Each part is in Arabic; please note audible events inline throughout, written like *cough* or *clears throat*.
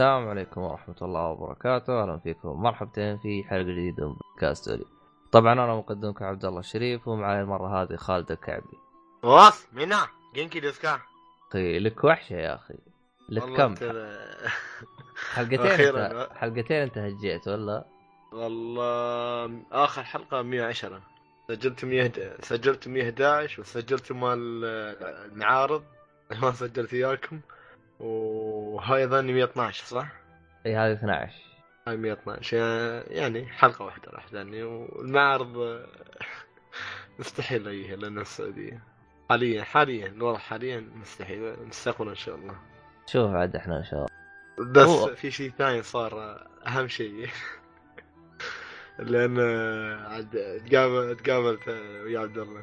السلام عليكم ورحمة الله وبركاته، أهلا فيكم مرحبتين في حلقة جديدة من بودكاست أولي. طبعا أنا مقدمكم عبد الله الشريف ومعي المرة هذه خالد الكعبي. واص مينا جينكي ديسكا أخي لك وحشة يا أخي. لك كم؟ حلقتين حلقتين أنت هجيت ولا؟ والله آخر حلقة 110 سجلت 100 سجلت 111 وسجلت مال المعارض ما سجلت اياكم وهاي ظني 112 صح؟ إي هذه 12 هاي 112 يعني حلقة واحدة راح ثاني والمعارض مستحيل اجيها لأنه السعودية حاليا حاليا الوضع حاليا مستحيل مستقبلا إن شاء الله. شوف عاد إحنا إن شاء الله. بس هو- في شيء ثاني صار أهم شيء. لأن عاد تقابل تقابلت ويا عبد الله.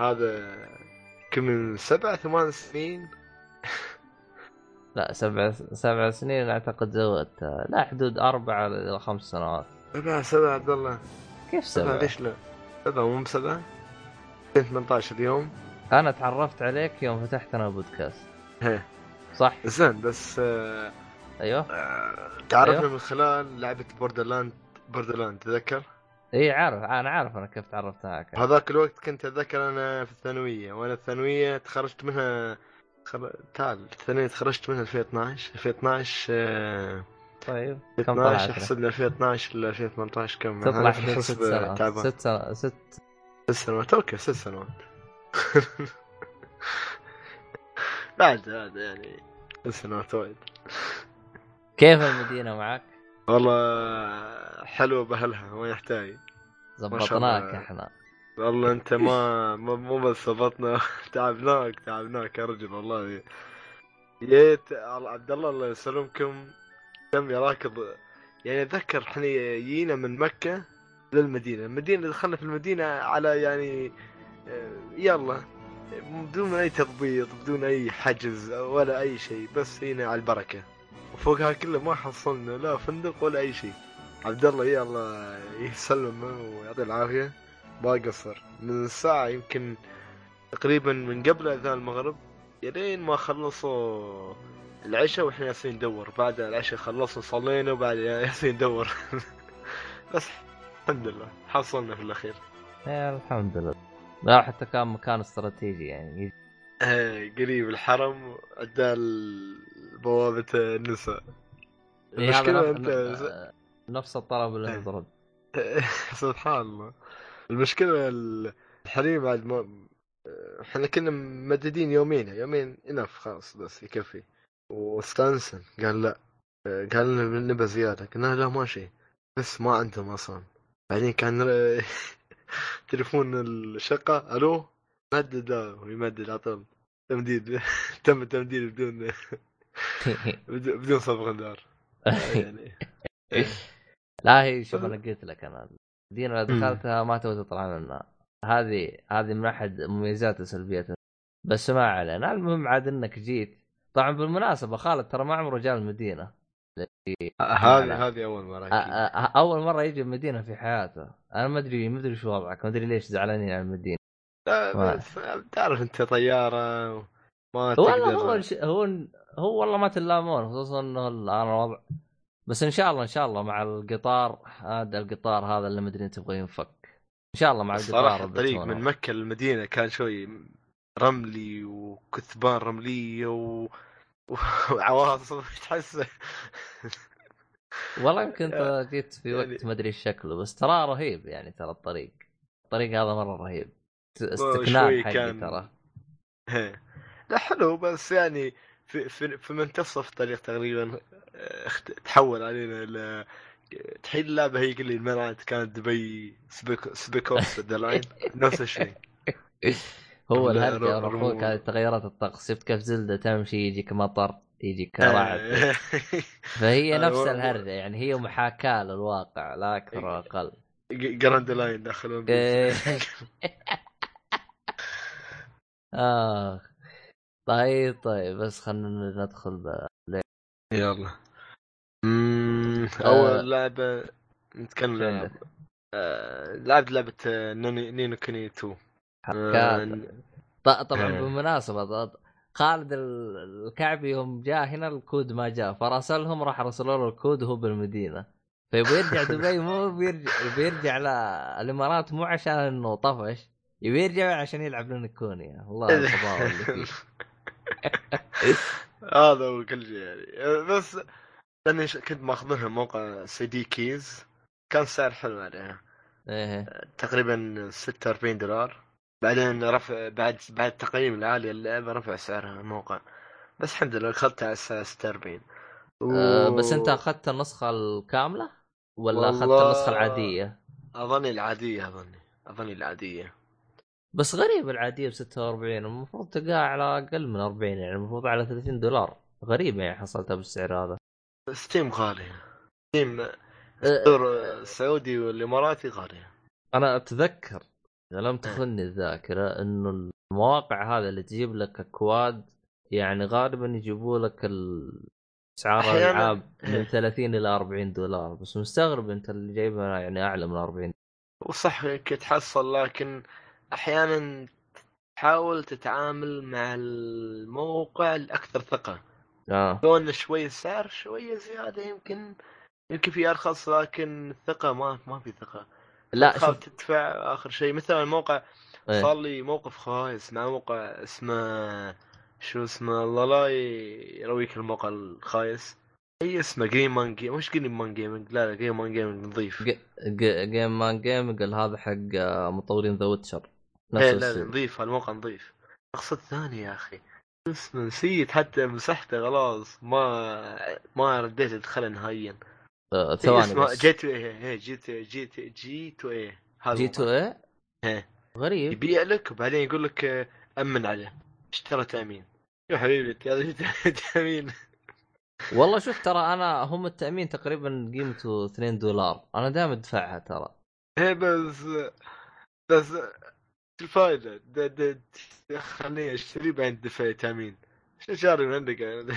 هذا كم من سبع ثمان سنين. لا سبع سبع سنين أعتقد زودتها لا حدود أربع إلى خمس سنوات سبع سبع عبد الله كيف سبع؟ ليش لا؟ سبع مو بسبع 18 اليوم أنا تعرفت عليك يوم فتحت أنا بودكاست صح؟ زين بس آه، أيوه آه، تعرفنا أيوه. من خلال لعبة بوردرلاند Borderland تذكر؟ إي عارف أنا عارف أنا كيف تعرفت معك هذاك الوقت كنت أتذكر أنا في الثانوية وأنا الثانوية تخرجت منها خر... تعال الثانويه تخرجت منها 2012 2012 آه، طيب كم 2012 طلعت لك؟ احسب لي 2012 ل 2018 كم؟ تطلع في ست سنوات. ست سنوات. ست ست سنوات؟ okay ست سنوات. *laughs* بعد بعد يعني ست سنوات وايد. كيف المدينة معك؟ والله حلوة بأهلها ما يحتاج. زبطناك إحنا. والله *laughs* انت ما مو بس ضبطنا *laughs* تعبناك تعبناك يا رجل والله. جيت عبد الله الله يسلمكم. تم يراكض. يعني أتذكر إحنا جينا من مكة للمدينة. المدينة دخلنا في المدينة على يعني آه، يلا بدون أي تضبيط بدون أي حجز ولا أي شيء بس هنا على البركة. وفوقها كله ما حصلنا لا فندق ولا أي شيء. عبد الله يلا يسلمه ويعطيه العافية. ما قصر. من الساعة يمكن تقريبا من قبل أذان المغرب لين ما خلصوا العشاء وإحنا جالسين ندور. بعد العشاء خلصنا صلينا وبعد جالسين ندور. *laughs* بس الحمد لله حصلنا في الأخير. يا الحمد لله. لا حتى كان مكان استراتيجي يعني. إيه قريب الحرم عدال بوابة النساء. إيه، المشكلة نفس- أنت نفس الطلب اللي إيه. تضرب *laughs* سبحان الله. المشكلة الحريم بعد ما إحنا كنا ممددين يومين يومين انف خلاص بس يكفي. واستانسن قال لا قال لنا نبى زيادة قلنا لا ماشي بس ما عندهم أصلا. بعدين كان *laughs* تليفون الشقة ألو؟ مدد لا ويمدد على طول. تمديد *laughs* تم تمديد بدون *laughs* بدون صبغ دار يعني. لا هي شوف أنا قلت لك أنا المدينة اللي دخلتها ما تبغى تطلع منها. هذه هذه من أحد مميزات وسلبيات بس ما علينا. المهم عاد إنك جيت. طبعا بالمناسبة خالد ترى ما عمره جاء المدينة. هذه هذه أول. أ- أول مرة يجي المدينة في حياته. أنا ما أدري ما أدري شو وضعك. ما أدري ليش زعلانين على المدينة. لا ما- بس تعرف أنت طيارة ما والله هو تقدر الش- هو هو والله ما تلامون خصوصا إنه الآن الوضع بس إن شاء الله إن شاء الله مع القطار هذا القطار هذا اللي مدري تبغى ينفك. إن شاء الله مع القطار الصراحه الطريق. من مكة للمدينة كان شوي رملي وكثبان رملية و... *laughs* وعواصف تحس والله يمكن *laughs* أنت جيت في يعني- وقت ما أدري شكله بس ترى رهيب يعني ترى الطريق. الطريق هذا مرة رهيب. شوي استكنان حقي كان- ترى. *laughs* لا حلو بس يعني في في, في منتصف الطريق تقريبا. تحول علينا ل تحيل اللعبه هي يقول لي الملعب كانت دبي سبيك سبيك أوف ذا لاين نفس الشيء *laughs* هو الهرجه هذه تغيرات الطقس شفت كيف زلدة تمشي يجيك مطر يجيك *laughs* رعد فهي نفس الهرجة يعني هي محاكاة للواقع لا أكثر ولا أقل Grand Line داخل One إيه. *laughs* Piece. آه طيب طيب بس خلينا ندخل. يلا آه. أول لعبة نتكلم عن عندك؟ آه، لعبت لعبة آه، Ni no Kuni 2 حكاية. ط- طبعا إيه. بالمناسبة خالد ال- الكعبي يوم جاء هنا الكود ما جاء فراسلهم راح رسلوا له الكود وهو بالمدينة فيبغى يرجع *laughs* دبي مو بيرجع بيرجع الإمارات مو عشان إنه طفش يبي يرجع عشان يلعب لنكونيا والله الفضاوه اللي فيه *laughs* *laughs* هذا هو كل شيء يعني بس لأني كنت ماخذها موقع سي دي كيز. كان سعر حلو عليها إيه. تقريبا 46 دولار. بعدين رفع بعد بعد التقييم العالي اللعبة رفع سعرها الموقع. بس الحمد لله اخذتها على الساعة 46 و... أه بس أنت أخذت النسخة الكاملة؟ ولا أخذت النسخة العادية؟ أظني العادية أظني. أظني العادية. بس غريب العادية ب 46 المفروض تلقاها على أقل من 40 يعني المفروض على 30 دولار. غريب يعني حصلتها بالسعر هذا. Steam غالي Steam أه، ال store السعودي والإماراتي غالي أنا أتذكر إذا لم تخني الذاكرة إنه المواقع هذا اللي تجيب لك أكواد يعني غالبا يجيبوا لك أسعار الألعاب من إيه. 30 إلى 40 دولار بس مستغرب أنت اللي جايبها يعني أعلى من 40 وصح انك تحصل لكن أحيانا تحاول تتعامل مع الموقع الاكثر ثقة. آه. انه شوي السعر شوية زيادة يمكن يمكن في أرخص لكن الثقة ما ما في ثقة. لا تخاف شوف تدفع آخر شيء. مثلا الموقع إيه. صار لي موقف خايس مع موقع اسمه شو اسمه الله لا يرويك الموقع الخايس. أي اسمه؟ جيم مان جيم مش جيم مان جيمنج لا لا جيم مان جيمنج نظيف جيم مان جيم قال هذا حق آه، مطورين ذا ويتشر نفس إيه لا. نظيف الموقع نظيف أقصد ثاني يا أخي. اسمه نسيت حتى مسحته خلاص. ما ما رديت أدخله نهائيا. آه، إيه ثواني بس. جي تو إيه إيه، جي تو جي تو جي تو إيه. هذا جي. اي إيه. غريب. يبيع لك وبعدين يقول لك آه، أمن عليه. اشترى تأمين. يا حبيبي هذا *laughs* تأمين. والله شوف ترى أنا هم التأمين تقريبا قيمته 2 دولار. أنا دائما أدفعها ترى. إيه بس بس شو الفائدة؟ د- د- د- خليني أشتري بعدين دفع تامين شو شاري من عندك؟ يعني؟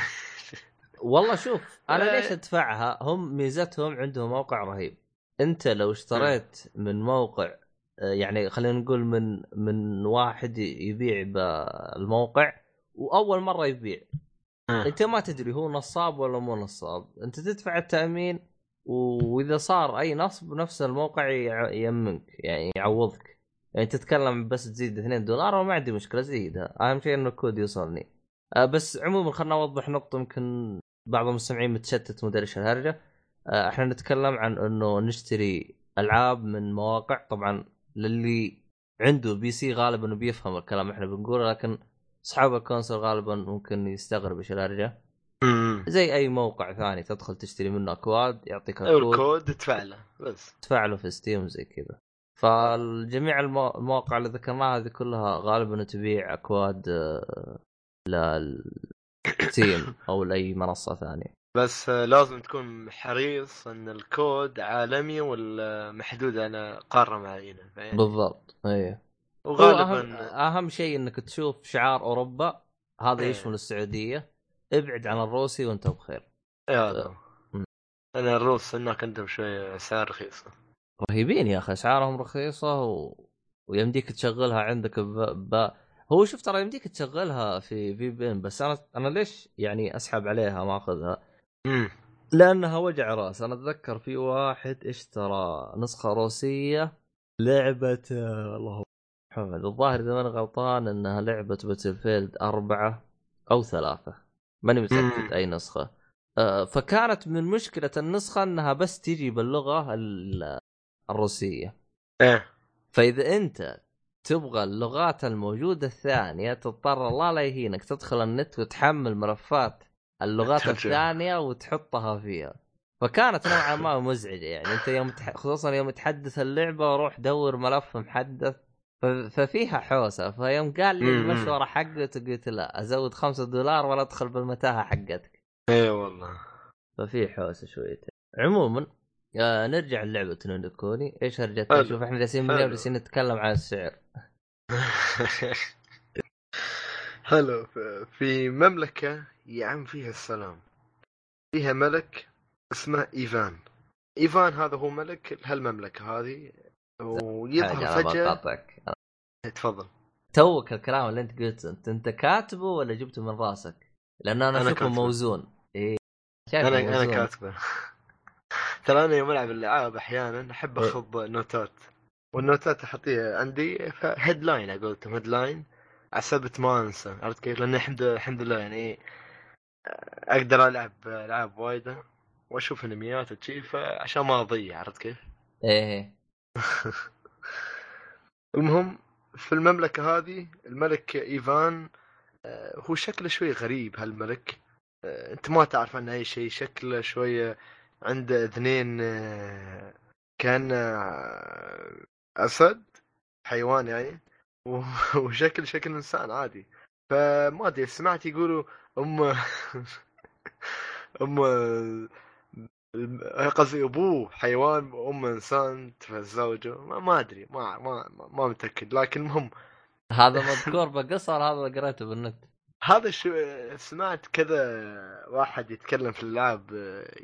*laughs* والله شوف أنا. ليش أدفعها؟ هم ميزتهم عندهم موقع رهيب. أنت لو اشتريت من موقع آه، يعني خلينا نقول من من واحد يبيع بالموقع وأول مرة يبيع. أنت ما تدري هو نصاب ولا مو نصاب. أنت تدفع التأمين وإذا صار أي نصب نفس الموقع يمنك يعني يعوضك. يعني تتكلم بس تزيد 2 دولار وما عندي مشكلة زيدها. أهم شيء إنه الكود يوصلني. آه، بس عموما خلنا اوضح نقطة يمكن بعض المستمعين متشتت مدري إيش الهرجة. آه، إحنا نتكلم عن إنه نشتري ألعاب من مواقع. طبعا للي عنده PC غالبا بيفهم الكلام إحنا بنقوله لكن أصحاب ال console غالبا ممكن يستغرب إيش الهرجة. زي أي موقع ثاني تدخل تشتري منه أكواد يعطيك أيوه الكود. الكود ادفع له بس. تدفع له في Steam زي كذا. فالجميع المو- المواقع اللي ذكرناها هذه كلها غالبا تبيع أكواد آه، للستيم *coughs* أو لأي منصة ثانية بس آه، لازم تكون حريص إن الكود عالمي ولا محدود على قاره معينه؟ بالضبط إيه هو أهم وغالبا أهم شيء إنك تشوف شعار أوروبا هذا إيه. يشمل السعودية ابعد عن الروسي وأنت بخير إيه هذا. أنا الروس هناك عندهم شوية أسعار رخيصة رهيبين يا أخي أسعارهم رخيصة و... ويمديك تشغلها عندك ب... ب... هو شوف ترى يمديك تشغلها في VPN بس أنا أنا ليش يعني أسحب عليها ما اخذها؟ لأنها وجع رأس أنا أتذكر في واحد اشترى نسخة روسية لعبة الله محمد الظاهر إذا ماني غلطان إنها لعبة Battlefield أربعة أو ثلاثة ماني متأكد. أي نسخة آه، فكانت من مشكلة النسخة إنها بس تجي باللغة ال- الروسية. إيه. فإذا أنت تبغى اللغات الموجودة الثانية تضطر الله لا يهينك تدخل النت وتحمل ملفات اللغات. الثانية وتحطها فيها. فكانت نوعا ما مزعجة يعني. أنت يوم تح... خصوصا يوم تحدث اللعبة روح دور ملف محدث ف... ففيها حوسة. فيوم قال لي. المشوره حقته قلت لا أزود خمسة دولار ولا أدخل بالمتاهة حقتك. إيه والله. ففي حوسة شويتين. عموما آه نرجع للعبة نونيكوني إيش هرجتها حلو. شوف إحنا جالسين من اليوم حلو. جالسين نتكلم عن السعر. *laughs* حلو. في مملكة يعم فيها السلام. فيها ملك اسمه إيفان. إيفان هذا هو ملك هالمملكة هذه ويظهر فجأة. تفضل. توك الكلام اللي أنت قلته أنت أنت كاتبه ولا جبته من راسك؟ لأن أنا, أنا أشوفه. موزون. شايفه أنا أنا موزون. كاتبه. *laughs* ترى أنا يوم ألعب الالعاب أحيانا أحب إيه. اخذ نوتات والنوتات أحط لها عندي headline على قولتهم headline عسبت ما أنسى عرفت كيف؟ لأن الحمد الحمد لله يعني أقدر ألعب ألعاب وايدة وأشوف أنميات وشي فعشان ما أضيع عرفت كيف؟ إيه *laughs* المهم في المملكة هذه الملك إيفان آه، هو شكله شوي غريب هالملك آه، أنت ما تعرف عنه أي شيء شكله شوية عنده اذنين آه، كان آه، أسد حيوان يعني *laughs* وشكل شكل إنسان عادي. فما أدري سمعت يقولوا أم *laughs* أم الم- قصدي ابوه حيوان وام إنسان تزوجوا ما, أدري ما ما ما متأكد لكن المهم. هذا *laughs* مذكور ولا هذا قريته بالنت؟ هذا شو سمعت كذا واحد يتكلم في الالعاب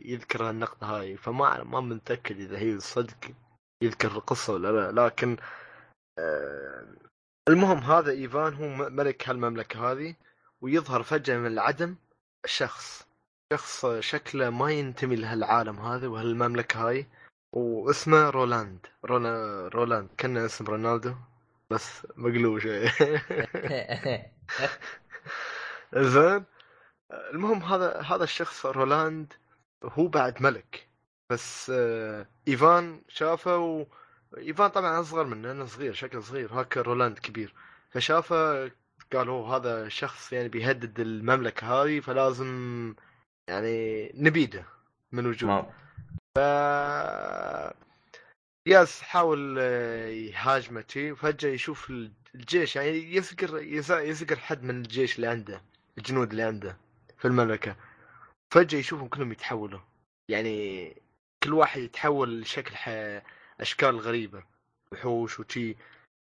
يذكر النقطة هاي فما ما متأكد إذا هي صدق يذكر القصة ولا لا لكن آه، المهم هذا إيفان هو ملك هالمملكة هذه ويظهر فجأة من العدم شخص شخص شكله ما ينتمي لهالعالم هذا وهالمملكة هاي واسمه رولاند رولا رولاند كان اسم رونالدو بس مقلوب شوي. *laughs* *laughs* *laughs* زين؟ المهم هذا هذا الشخص رولاند هو بعد ملك. بس آه، إيفان شافه و... إيفان طبعا أصغر منه أنا صغير شكله صغير. هاك رولاند كبير. فشافه قال هو هذا شخص يعني بيهدد المملكة هذه فلازم يعني نبيده من وجوده. ف ياس حاول آه، يهاجمه وفجأة يشوف الجيش يعني يذكر يز- يذكر حد من الجيش اللي عنده. الجنود اللي عنده في المملكة. فجأة يشوفهم كلهم يتحولوا. يعني كل واحد يتحول لشكل ح... أشكال غريبة. وحوش وشي.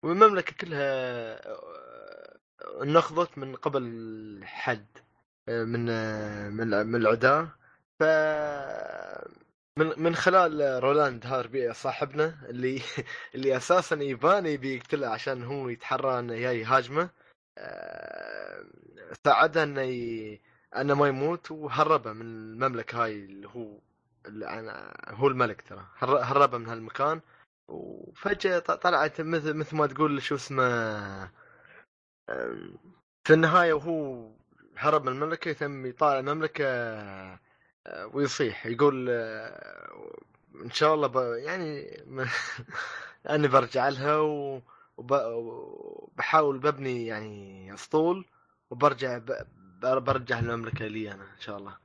والمملكة كلها نخضت من قبل حد من من من العداة ف من من خلال رولاند هاربي صاحبنا اللي اللي أساسا يبان يبي يقتله عشان هو يتحرى إنه يهاجمه. ساعده انه ي... انه ما يموت وهربه من المملكة هاي اللي هو اللي أنا- هو الملك ترى. هر- هربه من هالمكان وفجأة طلعت مثل مثل ما تقول شو اسمه في النهاية وهو هرب من المملكة ثم يطالع المملكة آه، ويصيح يقول آه، إن شاء الله ب... يعني *laughs* أني برجع لها و... وب... وبحاول ببني يعني أسطول وبرجع برجع المملكه لي أنا إن شاء الله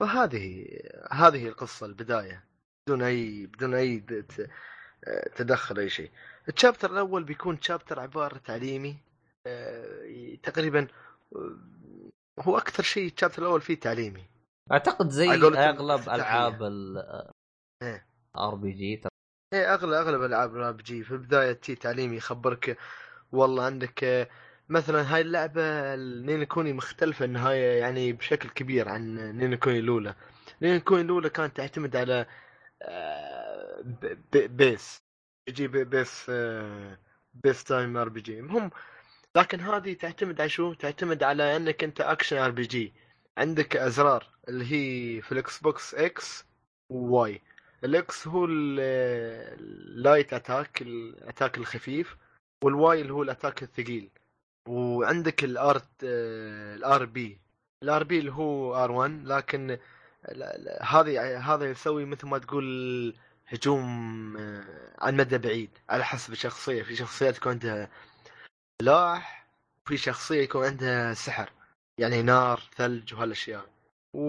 وهذه هذه القصة البداية بدون أي بدون أي تدخل أي شيء ال chapter الأول بيكون chapter عبارة تعليمي آه، تقريبا هو أكثر شيء ال chapter الأول فيه تعليمي أعتقد زي أغلب. ألعاب ال إيه. RPG إيه اغلب أغلب ألعاب ال RPG في البداية تي تعليمي يخبرك والله عندك مثلا هاي اللعبة ني نو كوني مختلفه النهايه يعني بشكل كبير عن ني نو كوني الأولى. ني نو كوني الأولى كانت تعتمد على آه، base. ba- base آه، base time RPG المهم لكن هذه تعتمد على شو؟ تعتمد على إنك أنت action RPG عندك أزرار اللي هي في الإكس بوكس إكس وواي الاكس هو ال- اللايت اتاك الاتاك الخفيف وال Y هو ال attack الثقيل. وعندك ال R ال RB. ال RB اللي هو R 1 لكن هذه هذا يسوي مثل ما تقول هجوم آه، عن مدى بعيد على حسب الشخصية. في شخصيات يكون عندها سلاح وفي شخصية يكون عندها سحر يعني نار ثلج وهالأشياء. و...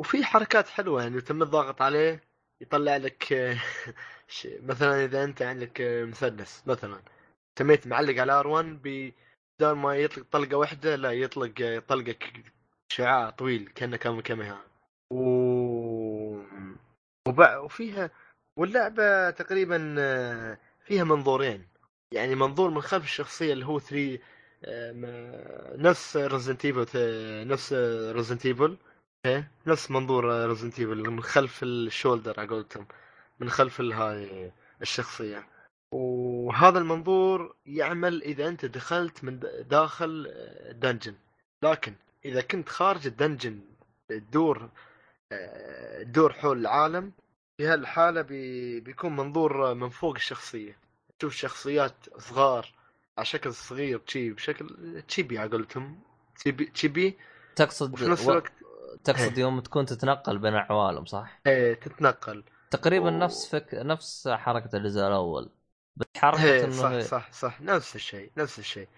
وفي حركات حلوة يعني تم الضغط عليه يطلع لك *laughs* آه، مثلا إذا أنت عندك آه، مسدس مثلا تميت معلق على R1 بدال ما يطلق طلقة واحدة لا يطلق آه، طلقه شعاع طويل كأنه كان كاميهاميها و... وفيها واللعبة تقريبا آه، فيها منظورين. يعني منظور من خلف الشخصية اللي هو 3 آه، نفس Resident Evil نفس Resident إيه، نفس منظور Resident Evil من خلف ال shoulder على قولتهم من خلف هاي الشخصية. وهذا المنظور يعمل إذا أنت دخلت من داخل dungeon لكن إذا كنت خارج ال dungeon تدور آه، تدور حول العالم في هالحالة بي بيكون منظور من فوق الشخصية. تشوف شخصيات صغار على شكل صغير تشي بشكل chibi على قولتهم chibi chibi تقصد وفي نفس. الوقت تقصد يوم تكون تتنقل بين العوالم صح؟ إيه تتنقل. تقريبا و- نفس فك... نفس حركة الجزء الأول. بس حركة إيه إنه صح هي- صح صح. نفس الشيء نفس الشيء.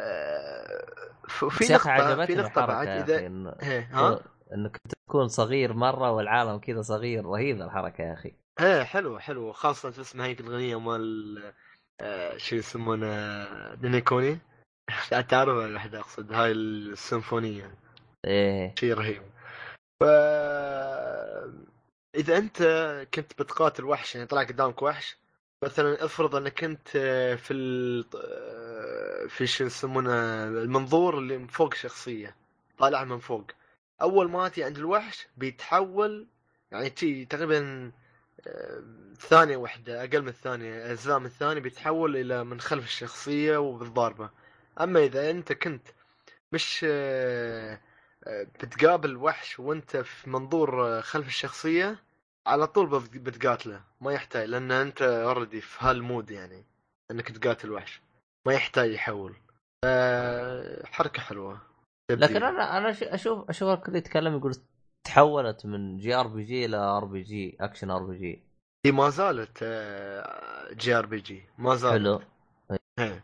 آه، في نقطة في الحركة بعد إذا إيه ها؟ إنك تكون صغير مرة والعالم كذا صغير. رهيبة الحركة يا أخي. إيه حلو حلو. خاصة تسمع هيك الأغنية مال آه، شو يسمونه دينيكوني *laughs* تعرف الواحد أقصد؟ هاي السيمفونية. إيه. شيء رهيب. ف إذا أنت كنت بتقاتل وحش يعني طلع قدامك وحش مثلا افرض أنك انت في ال... في شو يسمونه المنظور اللي من فوق شخصية طالع من فوق. أول ما تي عند الوحش بيتحول يعني تي تقريبا آه، ثانية واحدة أقل من الثانية أجزاء من الثانية بيتحول إلى من خلف الشخصية وبالضاربة أما إذا أنت كنت مش آه، آه، بتقابل وحش وأنت في منظور آه، خلف الشخصية على طول بت- بتقاتله. ما يحتاج لأن أنت already في هال mode يعني أنك تقاتل وحش. ما يحتاج يحول. آه، حركة حلوة. لكن تبديل. أنا أنا أشوف أشوف الكل يتكلم يقول تحولت من جي آر بي جي إلى آر بي جي أكشن آر بي جي. هي ما زالت آه، JRPG. ما زالت. حلو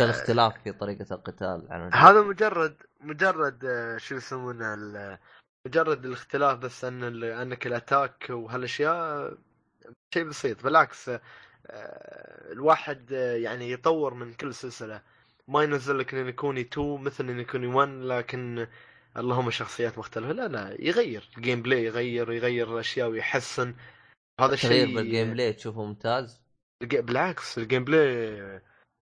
إيش الاختلاف في طريقة القتال عن؟ هذا مجرد مجرد آه، شو يسمونه مجرد الاختلاف بس أن أنك ال attack وهالأشياء شيء بسيط. بالعكس آه، الواحد آه، يعني يطور من كل سلسلة. ما ينزل لك نينيكوني 2 مثل نينيكوني 1 لكن اللهم شخصيات مختلفة. لا لا يغير. ال gameplay يغير يغير اشياء ويحسن. هذا الشيء بال gameplay تشوفه ممتاز؟ بالعكس ال gameplay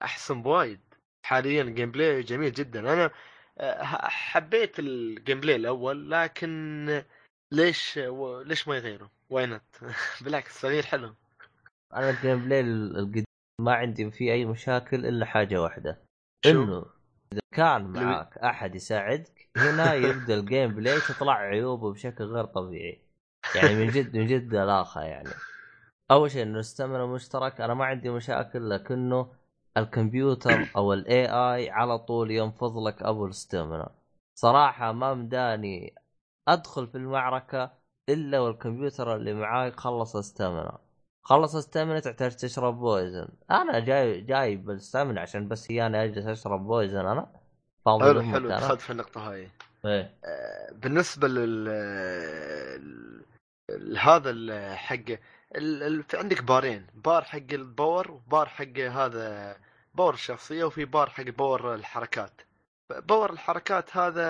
أحسن بوايد. حاليا ال gameplay جميل جدا. أنا آه، حبيت ال gameplay الأول لكن ليش و- ليش ما يغيره؟ واي *laughs* بالعكس تغيير حلو. أنا ال gameplay ال- القديم ما عندي فيه أي مشاكل إلا حاجة واحدة؟ إنه إذا كان معك أحد يساعدك هنا يبدأ ال gameplay تطلع عيوبه بشكل غير طبيعي. يعني من جد من جد الاخه يعني. أول شيء إنه استمر مشترك أنا ما عندي مشاكل لكنه الكمبيوتر أو الاي اي على طول ينفض لك أبو الاستمنة صراحة ما مداني أدخل في المعركة إلا والكمبيوتر اللي معاي خلص استمنة خلص استمنة تحتاج تشرب بويزن. أنا جاي جاي بالاستمنة عشان بس هي أنا أجلس أشرب بويزن أنا. فاضي حلو حلو. دخلت في النقطة هاي. إيه. آه، بالنسبة لل هذا حق في عندك bar ين. bar حق ال power و bar حق هذا power الشخصية وفي بار حق power الحركات. power الحركات هذا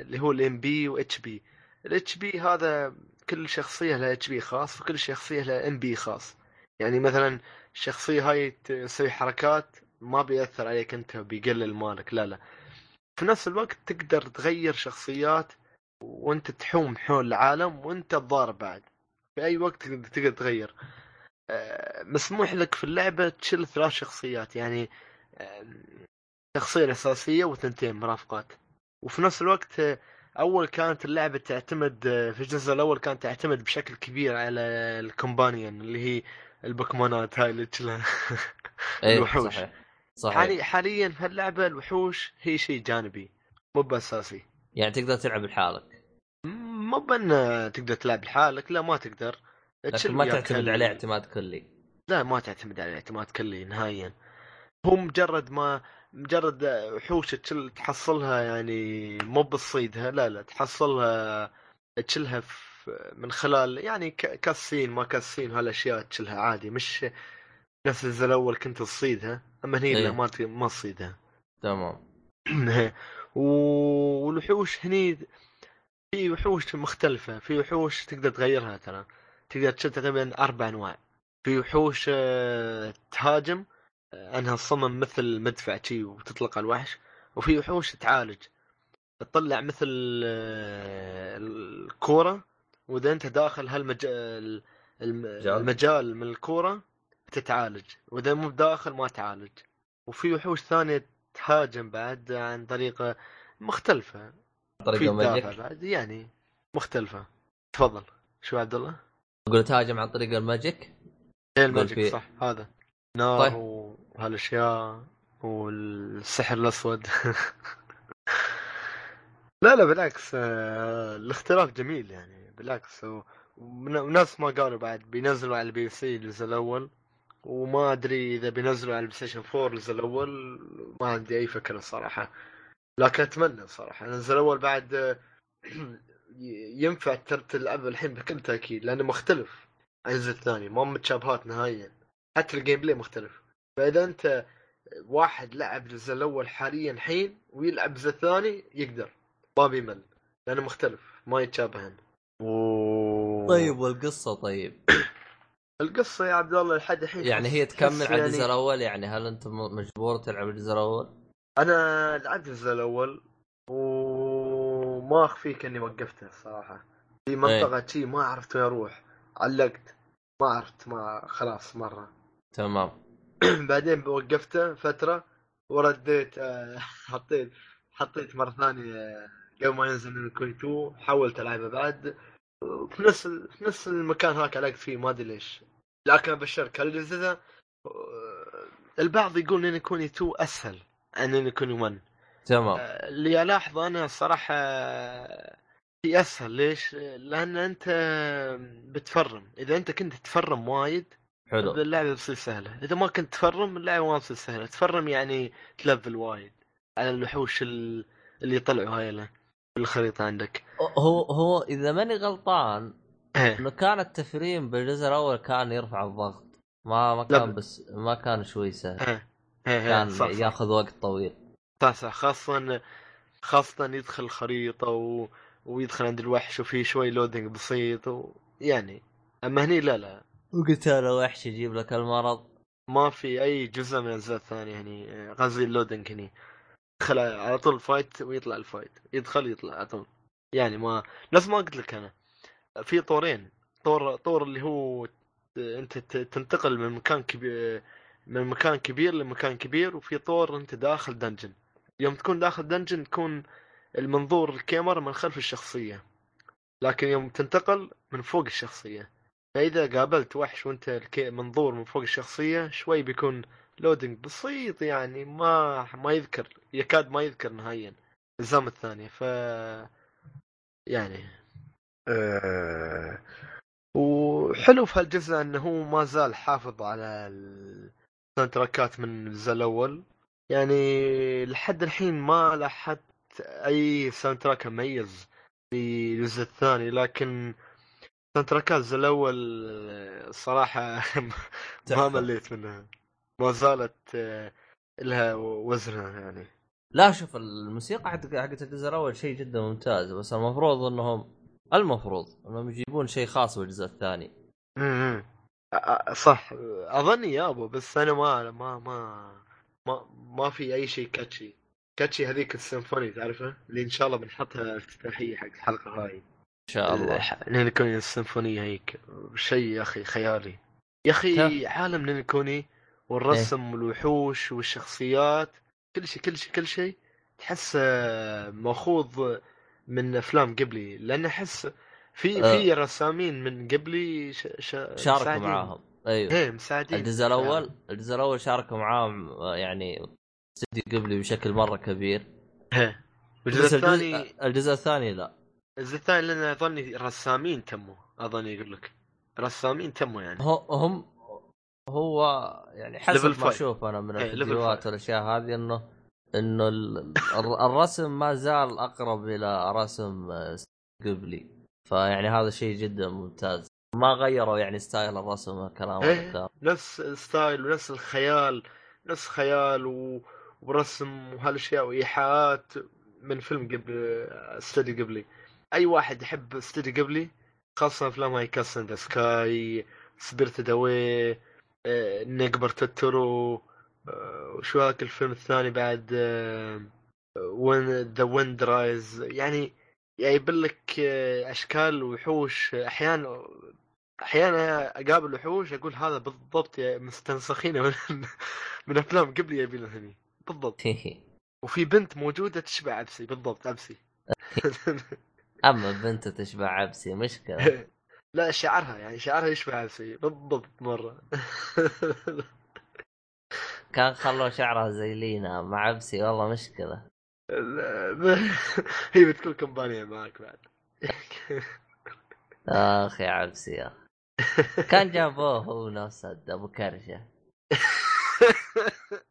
اللي هو ال MP و HP ال HP هذا كل شخصية لها HP خاص وكل شخصية لها MP خاص. يعني مثلا الشخصية هاي تسوي حركات ما بيأثر عليك أنت بيقلل مالك لا لا. في نفس الوقت تقدر تغير شخصيات وأنت تحوم حول العالم وأنت تضارب بعد. في أي وقت تقدر تغير. آه، مسموح لك في اللعبة تشيل ثلاث شخصيات يعني الشخصية الأساسية وثنتين مرافقات. وفي نفس الوقت آه، أول كانت اللعبة تعتمد آه، في الجزء الأول كانت تعتمد بشكل كبير على الكومبانيون اللي هي البوكيمونات هاي اللي تشيلها. *laughs* إيه الوحوش. صحيح صحيح. حالي حاليا في اللعبة الوحوش هي شيء جانبي مو بأساسي. يعني تقدر تلعب لحالك. مو بأن تقدر تلعب لحالك لا ما تقدر. لكن ما تعتمد عليه اعتماد كلي لا ما تعتمد عليه اعتماد كلي نهائيا. هو مجرد ما مجرد وحوش تشل تحصلها يعني مو بتصيدها لا لا تحصلها تشلها في من خلال يعني ك- كاسين ما كاسين هالأشياء تشلها عادي. مش نفس الأول كنت تصيدها أما هني إيه. لا ما ما تصيدها. تمام. *clears throat* والوحوش هني في وحوش مختلفة في وحوش تقدر تغيرها ترى. تقدر تشيل تقريبا أربع أنواع. في وحوش آه، تهاجم آه، أنها تصمم مثل مدفع شي وتطلق على الوحش. وفي وحوش تعالج. تطلع مثل آه، الكورة. وإذا أنت داخل هالمجال مجال. المجال من الكورة تتعالج. وإذا مو بداخل ما تعالج. وفي وحوش ثانية تهاجم بعد عن طريقة مختلفة. طريقة في دافع magic بعد يعني مختلفة. تفضل. شو عبد الله؟ أقول تهاجم عن طريق ال magic؟ إيه ال magic في- صح هذا. نار طيب. وهالأشياء والسحر الأسود. *laughs* لا لا بالعكس آه، الاختلاف جميل يعني بالعكس. وناس ما قالوا بعد بينزلوا على ال PC الجزء الأول وما أدري إذا بينزلوا على ال PlayStation 4 الجزء الأول ما عندي أي فكرة الصراحه لكن أتمنى صراحة الجزء الأول بعد *clears throat* ينفع ترى تلعبه الحين بكل تأكيد لأنه مختلف عن الجزء الثاني. ما متشابهات نهائيا. حتى ال gameplay مختلف. فإذا أنت واحد لعب الجزء الأول حاليا حين ويلعب الجزء الثاني يقدر. ما بيمل. لأنه مختلف. ما يتشابهن. طيب والقصة طيب؟ *clears throat* القصة يا عبد الله لحد الحين يعني هي تكمل على الجزء يعني- الأول يعني هل أنت م- مجبور تلعب الجزء الأول؟ أنا لعبت الجزء الأول وما أخفيك إني وقفته الصراحه في منطقة شي ما عرفت وين أروح. علقت. ما عرفت ما خلاص مرة. تمام. *clears throat* بعدين وقفته فترة ورديت آه، *laughs* حطيت حطيت مرة ثانية آه، قبل ما ينزل من كوي 2 حاولت ألعبه بعد. في نفس في نفس المكان هاك علقت فيه ما أدري ليش. لكن أبشرك هالجزء آه، البعض يقول إن كوني 2 أسهل. عن ان كوني 1 تمام. اللي الاحظه أنا الصراحه في أسهل. ليش؟ لأن أنت بتفرم. إذا أنت كنت تفرم وايد حلو. اللعبة بتصير سهلة. إذا ما كنت تفرم اللعبة ما بتصير سهلة. تفرم يعني تلفل وايد على الوحوش ال- اللي طلعوا هاي له بالخريطه عندك. هو هو إذا ماني غلطان. انه كان التفريم بالجزء الأول كان يرفع الضغط. ما ما كان ب- بس ما كان شوي سهل. إيه. كان صح صح. ياخذ وقت طويل. صح صح. خاصة خاصة يدخل الخريطة و... ويدخل عند الوحش وفي شوي loading بسيط و... يعني. أما هني لا لا. وقلت أنا وحش يجيب لك المرض. ما في أي جزء من الاجزاء الثانية يعني قصدي ال loading هني. يدخل على طول fight ويطلع ال fight يدخل يطلع على طول. يعني ما نفس ما قلت لك أنا. في طورين. طور طور اللي هو أنت تنتقل من مكان كبير من مكان كبير لمكان كبير وفي طور انت داخل dungeon يوم تكون داخل dungeon تكون المنظور الكاميرا من خلف الشخصية. لكن يوم تنتقل من فوق الشخصية. فإذا قابلت وحش وانت منظور من فوق الشخصية شوي بيكون loading بسيط يعني ما ما يذكر يكاد ما يذكر نهائيا. الزام الثانية ف يعني. أه... وحلو في هالجزء إنه هو ما زال حافظ على ال soundtrack ات من الجزء الأول. يعني لحد الحين ما لاحظت أي soundtrack مميز في الجزء الثاني لكن soundtrack ات الجزء الأول الصراحه *laughs* ما. مليت منها. ما زالت آه، لها وزنها يعني. لا شوف الموسيقى حق حقت الجزء الأول شيء جدا ممتاز بس المفروض انهم المفروض إنهم يجيبون شيء خاص بالجزء الثاني. صح اظن يابا بس أنا ما ما ما ما, ما في أي شيء كاتشي كاتشي هذيك السيمفوني تعرفها؟ اللي إن شاء الله بنحطها افتتاحية حق الحلقة هاي. إن شاء الله. نينكوني السيمفونية هيك. شيء يا أخي خيالي. يا أخي. عالم نينكوني والرسم والوحوش والشخصيات كل شيء كل شيء كل شيء. تحس آه، مأخوذ من أفلام قبلي. لأن أحس في آه. في رسامين من قبلي ش... ش... شاركوا. معاهم. أيوه. إيه مساعدين. الجزء الأول الجزء الأول شاركوا معاهم آه، يعني استديو قبلي بشكل مرة كبير. إيه. الجزء الثاني الجزء, الثاني لا. الجزء الثاني لأن أظني رسامين تموا أظني يقول لك. رسامين تموا يعني. هو هم هو يعني حسب ما. أشوف أنا من إيه، الفيديوهات. والأشياء هذه إنه إنه ال- الر- الرسم ما زال أقرب إلى رسم آه، قبلي. فيعني هذا شيء جدا ممتاز. ما غيروا يعني style الرسم والكلام إيه. نفس ال style ونفس الخيال نفس خيال و... ورسم وهالأشياء وإيحاءات من فيلم Ghibli Studio Ghibli. أي واحد يحب Studio Ghibli خاصة أفلام هاي Castle in the Sky Spirited Away Neighbor Totoro آه، وشو هاك الفيلم الثاني بعد When the Wind Rises يعني جايب لك آه، أشكال وحوش. أحيانا أحيانا أقابل وحوش أقول هذا بالضبط يا مستنسخينه من, *laughs* من أفلام قبل يبين هني بالضبط. وفي بنت موجودة تشبه عبسي. بالضبط عبسي. *laughs* أما بنته تشبه عبسي مشكلة. *laughs* لا شعرها يعني شعرها يشبه عبسي. بالضبط مرة. كان خلوا شعرها زي لينا مع عبسي والله مشكلة. هي بتكون كمبانية معك بعد. أخ يا عبسي يا كان جابوه هو نفسه أبو كرشه. *laughs*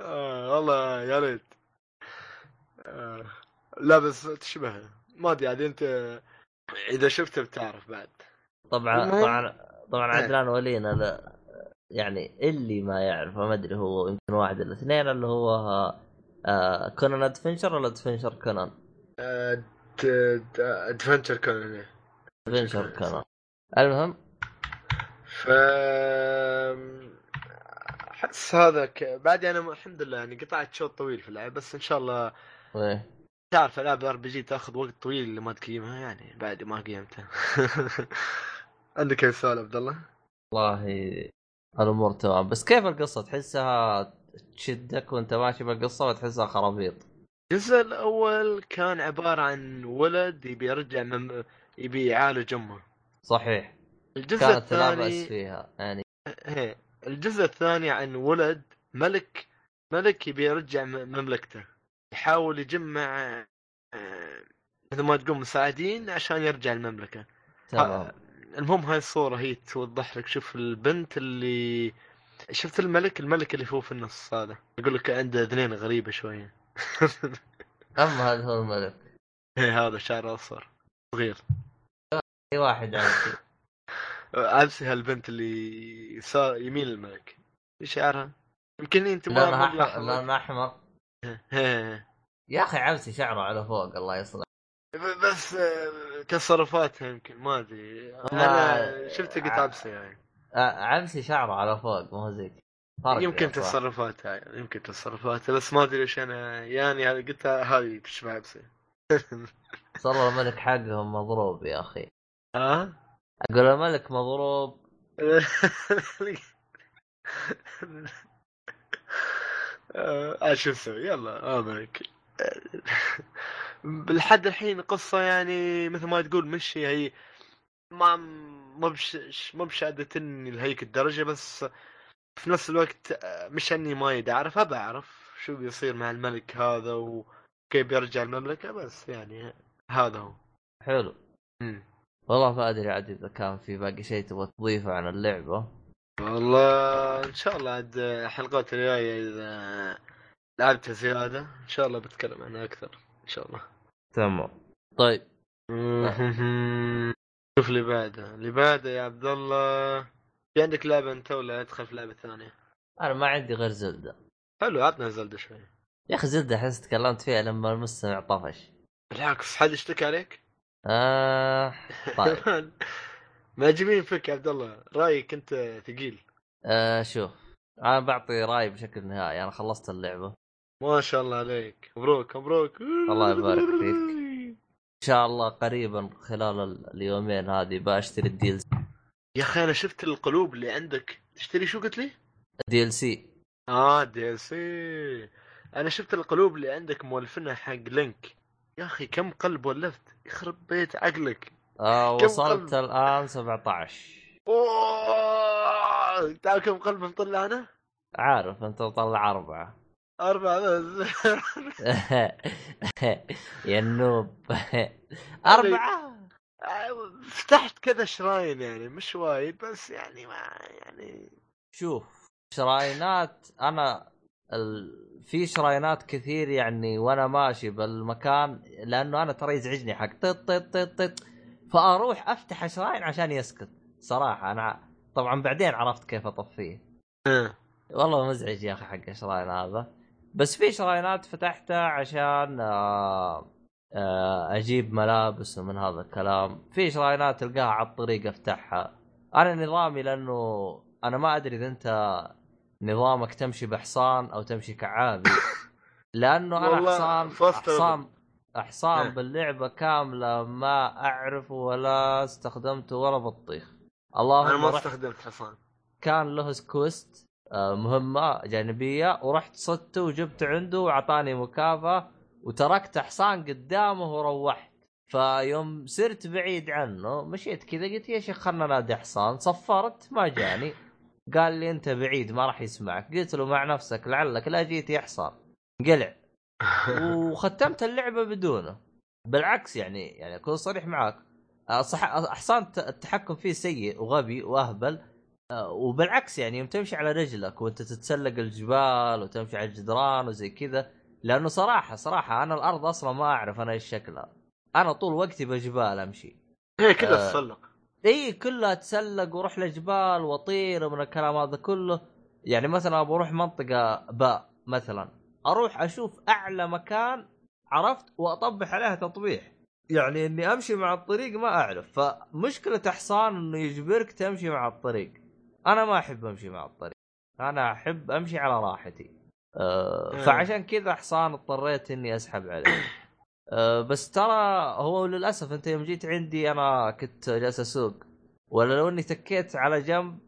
آه والله يا ريت. آه لا بس تشبهه. ما أدري عاد أنت إذا شفته بتعرف بعد. طبعا طبعا طبعا إيه. عدنان ولينا لا يعني اللي ما يعرف ما أدري هو يمكن واحد ولا اثنين اللي هو آه كونان أدفنشر ولا أدفنشر كونان؟ ادفنتشر كونان أدفنشر كونان. المهم؟ ف أحس هذا ك... بعد أنا الحمد لله يعني قطعت شوط طويل في اللعب بس إن شاء الله إيه. تعرف ألعاب RPG تأخذ وقت طويل اللي ما تقيمها يعني بعد ما قيمتها *laughs* عندك أي سؤال عبد الله؟ والله الأمور تمام. بس كيف القصة؟ تحسها تشدك وانت ماشي بالقصة وتحسها خرابيط. الجزء الأول كان عبارة عن ولد يبي يرجع من يبي يعالج أمه. صحيح. الجزء كانت لا بأس الثاني فيها يعني. إيه. الجزء الثاني عن ولد ملك ملك يبي يرجع مملكته. يحاول يجمع مثل ما تقول مساعدين عشان يرجع المملكة. تمام. المهم هاي الصورة هي توضح لك شوف البنت اللي شفت الملك الملك اللي فوق في النص هذا. يقول لك عنده اذنين غريبة شوية. *laughs* أما هذا هو الملك. إيه، هذا شعره أصفر. صغير. في واحد *laughs* عندي عبسي هالبنت اللي يسار يمين الملك. إيش شعرها؟ يمكن أنت ما ما أحمر أحمر. *laughs* إيه. يا أخي عبسي شعره على فوق الله يصلح. بس آه، تصرفاتها يمكن ما أدري. أنا شفت قلت عبسه يعني. عبسي شعره على فوق ما هو زيك. يمكن. تصرفاتها يعني يمكن تصرفاتها بس ما أدري إيش أنا يعني هذه قلت هذه تشبه عبسه *laughs* صار الملك حقهم مضروب يا أخي. ها؟ أقول الملك مضروب. *laughs* شو نسوي؟ يلا امرك بالحد *laughs* الحين قصة يعني مثل ما تقول مشي هي ما ما بش ما لهيك الدرجة بس في نفس الوقت آه، مش إني ما أعرف أبى أعرف شو بيصير مع الملك هذا وكيف بيرجع المملكة بس يعني هذا هو. حلو. مم. والله ما أدري عاد إذا كان في باقي شيء تبغى تضيفه عن اللعبة. والله إن شاء الله عاد الحلقات الجاية إذا لعبتها زيادة إن شاء الله بتكلم عنها أكثر إن شاء الله. تمام. طيب. *laughs* *laughs* شوف اللي بعده. اللي بعده يا عبد الله في عندك لعبة أنت ولا ادخل في لعبة ثانية؟ أنا ما عندي غير زلدة. حلو عطنا زلدة شوي. يا أخي زلدة أحس تكلمت فيها لما المستمع طفش. بالعكس حد اشتكى عليك؟ آه *laughs* طيب. معجبين فيك يا عبد الله. رأيك أنت ثقيل. آه شوف أنا بعطي راي بشكل نهائي. أنا خلصت اللعبة. ما شاء الله عليك. مبروك مبروك. الله يبارك فيك. ان شاء الله قريبا خلال ال- اليومين هذه بشتري الديل يا أخي أنا شفت القلوب اللي عندك. تشتري شو قلت لي؟ DLC آه DLC أنا شفت القلوب اللي عندك مولفينها حق Link. يا أخي كم قلب ولفت. يخرب بيت عقلك. آه وصلت قلب؟ الآن 17 أوه تعرف كم قلب مطلع أنا؟ عارف أنت طلع أربعة. أربعة بس *laughs* يا ال noob *laughs* أربعة. فتحت كذا shrine يعني مش وايد بس يعني ما يعني شوف شراينات أنا ال... في شراينات كثير يعني وأنا ماشي بالمكان لأنه أنا ترى يزعجني حق طط طط طط طط فأروح أفتح شراين عشان يسكت صراحة. أنا طبعا بعدين عرفت كيف أطفيه. ها. والله مزعج يا أخي حق الشراين هذا. بس في شراينات فتحتها عشان آه آه أجيب ملابس ومن هذا الكلام. في شراينات تلقاها على الطريق أفتحها. أنا نظامي لأنه أنا ما أدري إذا أنت نظامك تمشي بحصان أو تمشي كعابي. *laughs* لأنه أنا حصان حصان حصان إيه. باللعبة كاملة ما اعرفه ولا استخدمته ولا بطيخ. اللهم أنا ما استخدمت حصان. كان له كويست آه، مهمة جانبية ورحت صدته وجبته عنده وأعطاني مكافأة وتركت حصان قدامه وروحت. فيوم صرت بعيد عنه مشيت كذا قلت يا شيخ خلنا نادي حصان. صفرت ما جاني. قال لي أنت بعيد ما راح يسمعك. قلت له مع نفسك لعلك لا جيت يا حصان. قلع. وختمت اللعبة بدونه. بالعكس يعني يعني أكون صريح معاك. آه، صح حصان التحكم فيه سيء وغبي وأهبل. آه، وبالعكس يعني يوم تمشي على رجلك وانت تتسلق الجبال وتمشي على الجدران وزي كذا لأنه صراحة صراحة أنا الأرض أصلا ما أعرف أنا إيش شكلها. أنا طول وقتي بجبال أمشي. هي كلها آه. تسلق إي كلها اتسلق وأروح لجبال وأطير ومن الكلام هذا كله. يعني مثلا بروح منطقة باء مثلا أروح أشوف أعلى مكان عرفت وأطبح عليها تطبيح. يعني إني أمشي مع الطريق ما أعرف. فمشكلة حصان إنه يجبرك تمشي مع الطريق. أنا ما أحب أمشي مع الطريق. أنا أحب أمشي على راحتي. أه آه. فعشان كذا حصان اضطريت إني أسحب عليه. أه بس ترى هو للأسف أنت يوم جيت عندي أنا كنت جالس أسوق. ولا لو إني تكيت على جنب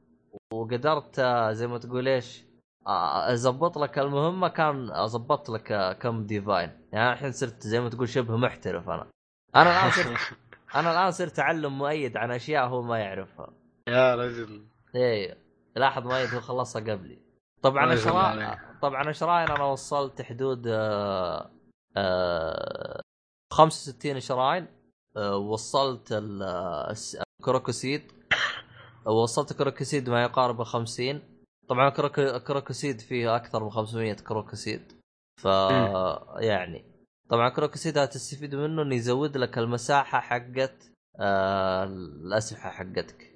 وقدرت زي ما تقول إيش اظبط لك المهمه كان اظبط لك كم ديفاين. يعني الحين صرت زي ما تقول شبه محترف أنا. أنا الآن صرت *laughs* أنا الآن صرت أعلم مؤيد عن أشياء هو ما يعرفها. يا رجل. إيه لاحظ مؤيد هو خلصها قبلي. طبعا ما عليك. طبعا ال shrine أنا وصلت حدود آه آه 65 shrine آه وصلت ال- آه، ال Korok seed وصلت Korok seed ما يقارب 50 طبعا Korok- Korok seed فيه أكثر من 500 Korok seed ف يعني طبعا Korok seed تستفيد منه إنه يزود لك المساحة حقت آه الأسلحة حقتك.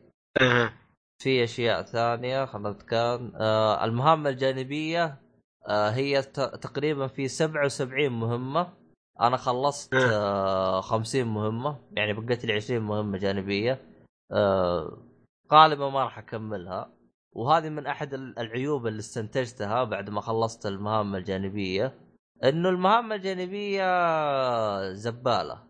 في أشياء ثانية خلنا كان آه المهام الجانبية آه هي تقريبا في 77 مهمة. أنا خلصت آه. 50 مهمة يعني بقيت لي 20 مهمة جانبية. آه غالبا ما راح أكملها. وهذه من أحد ال- العيوب اللي استنتجتها بعد ما خلصت المهام الجانبية إنه المهام الجانبية زبالة.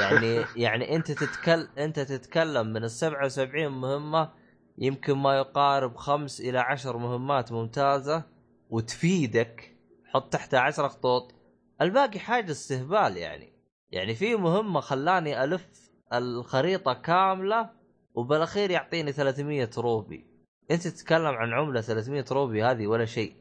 يعني يعني أنت تتكلم أنت تتكلم من ال 77 مهمة يمكن ما يقارب خمس إلى عشر مهمات ممتازة وتفيدك. حط تحتها عشر خطوط. الباقي حاجة استهبال يعني. يعني في مهمة خلاني ألف الخريطة كاملة وبالأخير يعطيني 300 روبي. أنت تتكلم عن عملة 300 روبي هذه ولا شيء.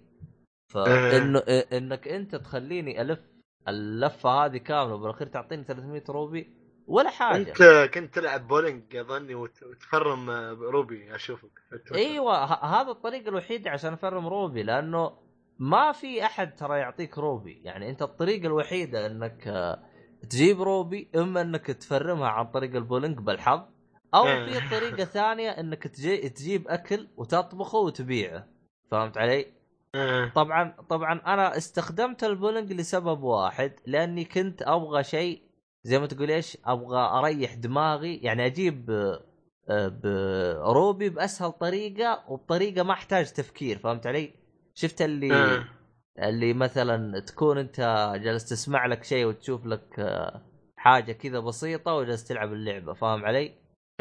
فإنه إنك أنت تخليني ألف اللفة هذه كاملة وبالأخير تعطيني 300 rupee. ولا حاجة انت كنت تلعب بولينج اظني وت- وتفرم آه، rupee اشوفك أيوه هذا الطريق الوحيد عشان افرم rupee لأنه ما في احد ترى يعطيك rupee يعني انت الطريقة الوحيده انك آه، تجيب rupee اما انك تفرمها عن طريق البولينج بالحظ أو إيه. في طريقة *laughs* ثانية انك تجي تجيب اكل وتطبخه وتبيعه فهمت علي؟ إيه. طبعا طبعا أنا استخدمت البولينج لسبب واحد لأني كنت أبغى شيء زي ما تقول إيش أبغى أريح دماغي يعني أجيب آه، آه، ب rupee بأسهل طريقة وبطريقة ما أحتاج تفكير فهمت علي؟ شفت اللي إيه. اللي مثلا تكون أنت جالس تسمع لك شيء وتشوف لك آه، حاجة كذا بسيطة وجالس تلعب اللعبة فاهم علي؟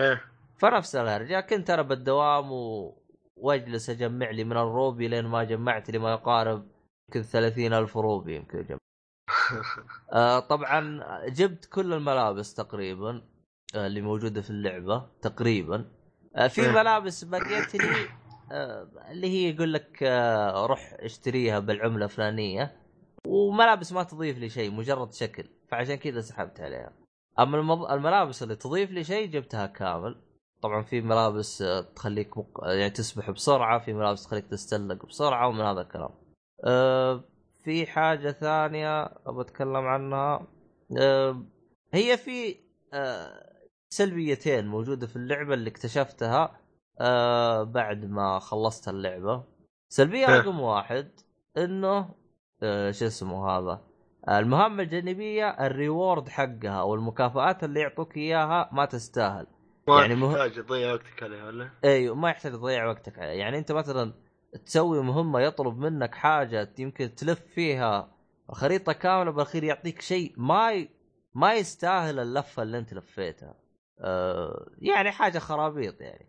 إيه فنفس الهرجة كنت أنا بالدوام و... وأجلس أجمع لي من الروبي لين ما جمعت لي ما يقارب يمكن ثلاثين ألف روبي يمكن جمع. *laughs* آه طبعا جبت كل الملابس تقريبا آه اللي موجودة في اللعبة تقريبا. آه في إيه. ملابس بقيت لي آه اللي هي يقول لك آه روح اشتريها بالعملة الفلانية. وملابس ما تضيف لي شيء مجرد شكل. فعشان كذا سحبت عليها. أما المض... الملابس اللي تضيف لي شيء جبتها كامل. طبعا في ملابس تخليك مق... يعني تسبح بسرعة في ملابس تخليك تستلق بسرعة ومن هذا الكلام. أه في حاجة ثانية أبغى أتكلم عنها. أه هي في أه سلبيتين موجودة في اللعبة اللي اكتشفتها أه بعد ما خلصت اللعبة. سلبية إيه. رقم واحد إنه أه شو اسمه هذا؟ المهمة الجانبية الريورد حقها أو المكافآت اللي يعطوك إياها ما تستاهل. ما يعني مه- تحتاج تضيع وقتك عليه ولا؟ أيوه ما يحتاج تضيع وقتك عليه يعني أنت مثلا تسوي مهمة يطلب منك حاجة يمكن تلف فيها خريطة كاملة بالأخير يعطيك شيء ما ي... ما يستاهل اللفة اللي أنت لفيتها. آه يعني حاجة خرابيط يعني.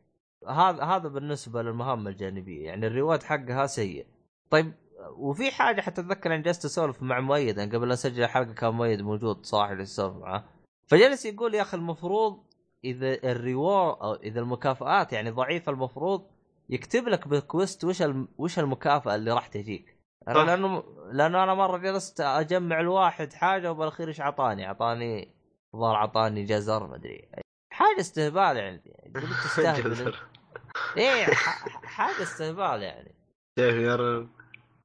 هذا هذا بالنسبة للمهام الجانبية يعني الريواد حقها سيء. طيب وفي حاجة حتى أتذكر أن جلست أسولف مع مؤيد يعني قبل أسجل الحلقة كان مؤيد موجود صاحي اسولف معاه فجلس يقول يا أخي المفروض إذا الريوار أو إذا المكافآت يعني ضعيفه المفروض يكتب لك بالكويست وش وش المكافأة اللي راح تجيك. أنا لأنه لأنه أنا مرة جلست أجمع الواحد حاجة وبالأخير إيش اعطاني؟ اعطاني الظاهر اعطاني جزر ما أدري. حاجة استهبال يعني. قلت *laughs* تستهبل. إيه حاجة استهبال يعني. كيف يا رب؟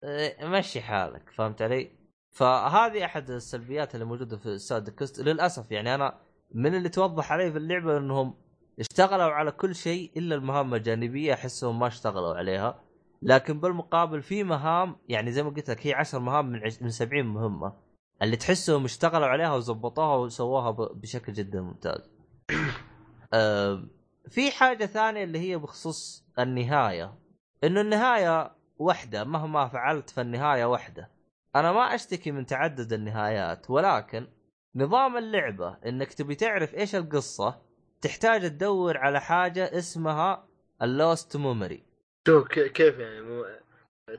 إيه، مشي حالك فهمت علي؟ فهذه أحد السلبيات اللي موجودة في ساد كوست للأسف يعني أنا من اللي توضح علي في اللعبة إنهم اشتغلوا على كل شيء إلا المهام الجانبية أحسهم ما اشتغلوا عليها لكن بالمقابل في مهام يعني زي ما قلت لك هي 10 مهام من. من 70 مهمة اللي تحسهم اشتغلوا عليها وظبطوها وسووها. بشكل جدا ممتاز. أه... في حاجة ثانية اللي هي بخصوص النهاية إنه النهاية واحدة مهما فعلت فالنهاية واحدة. أنا ما أشتكي من تعدد النهايات ولكن نظام اللعبة إنك تبي تعرف إيش القصة تحتاج تدور على حاجة اسمها ال lost memory شوف كيف يعني؟ مو...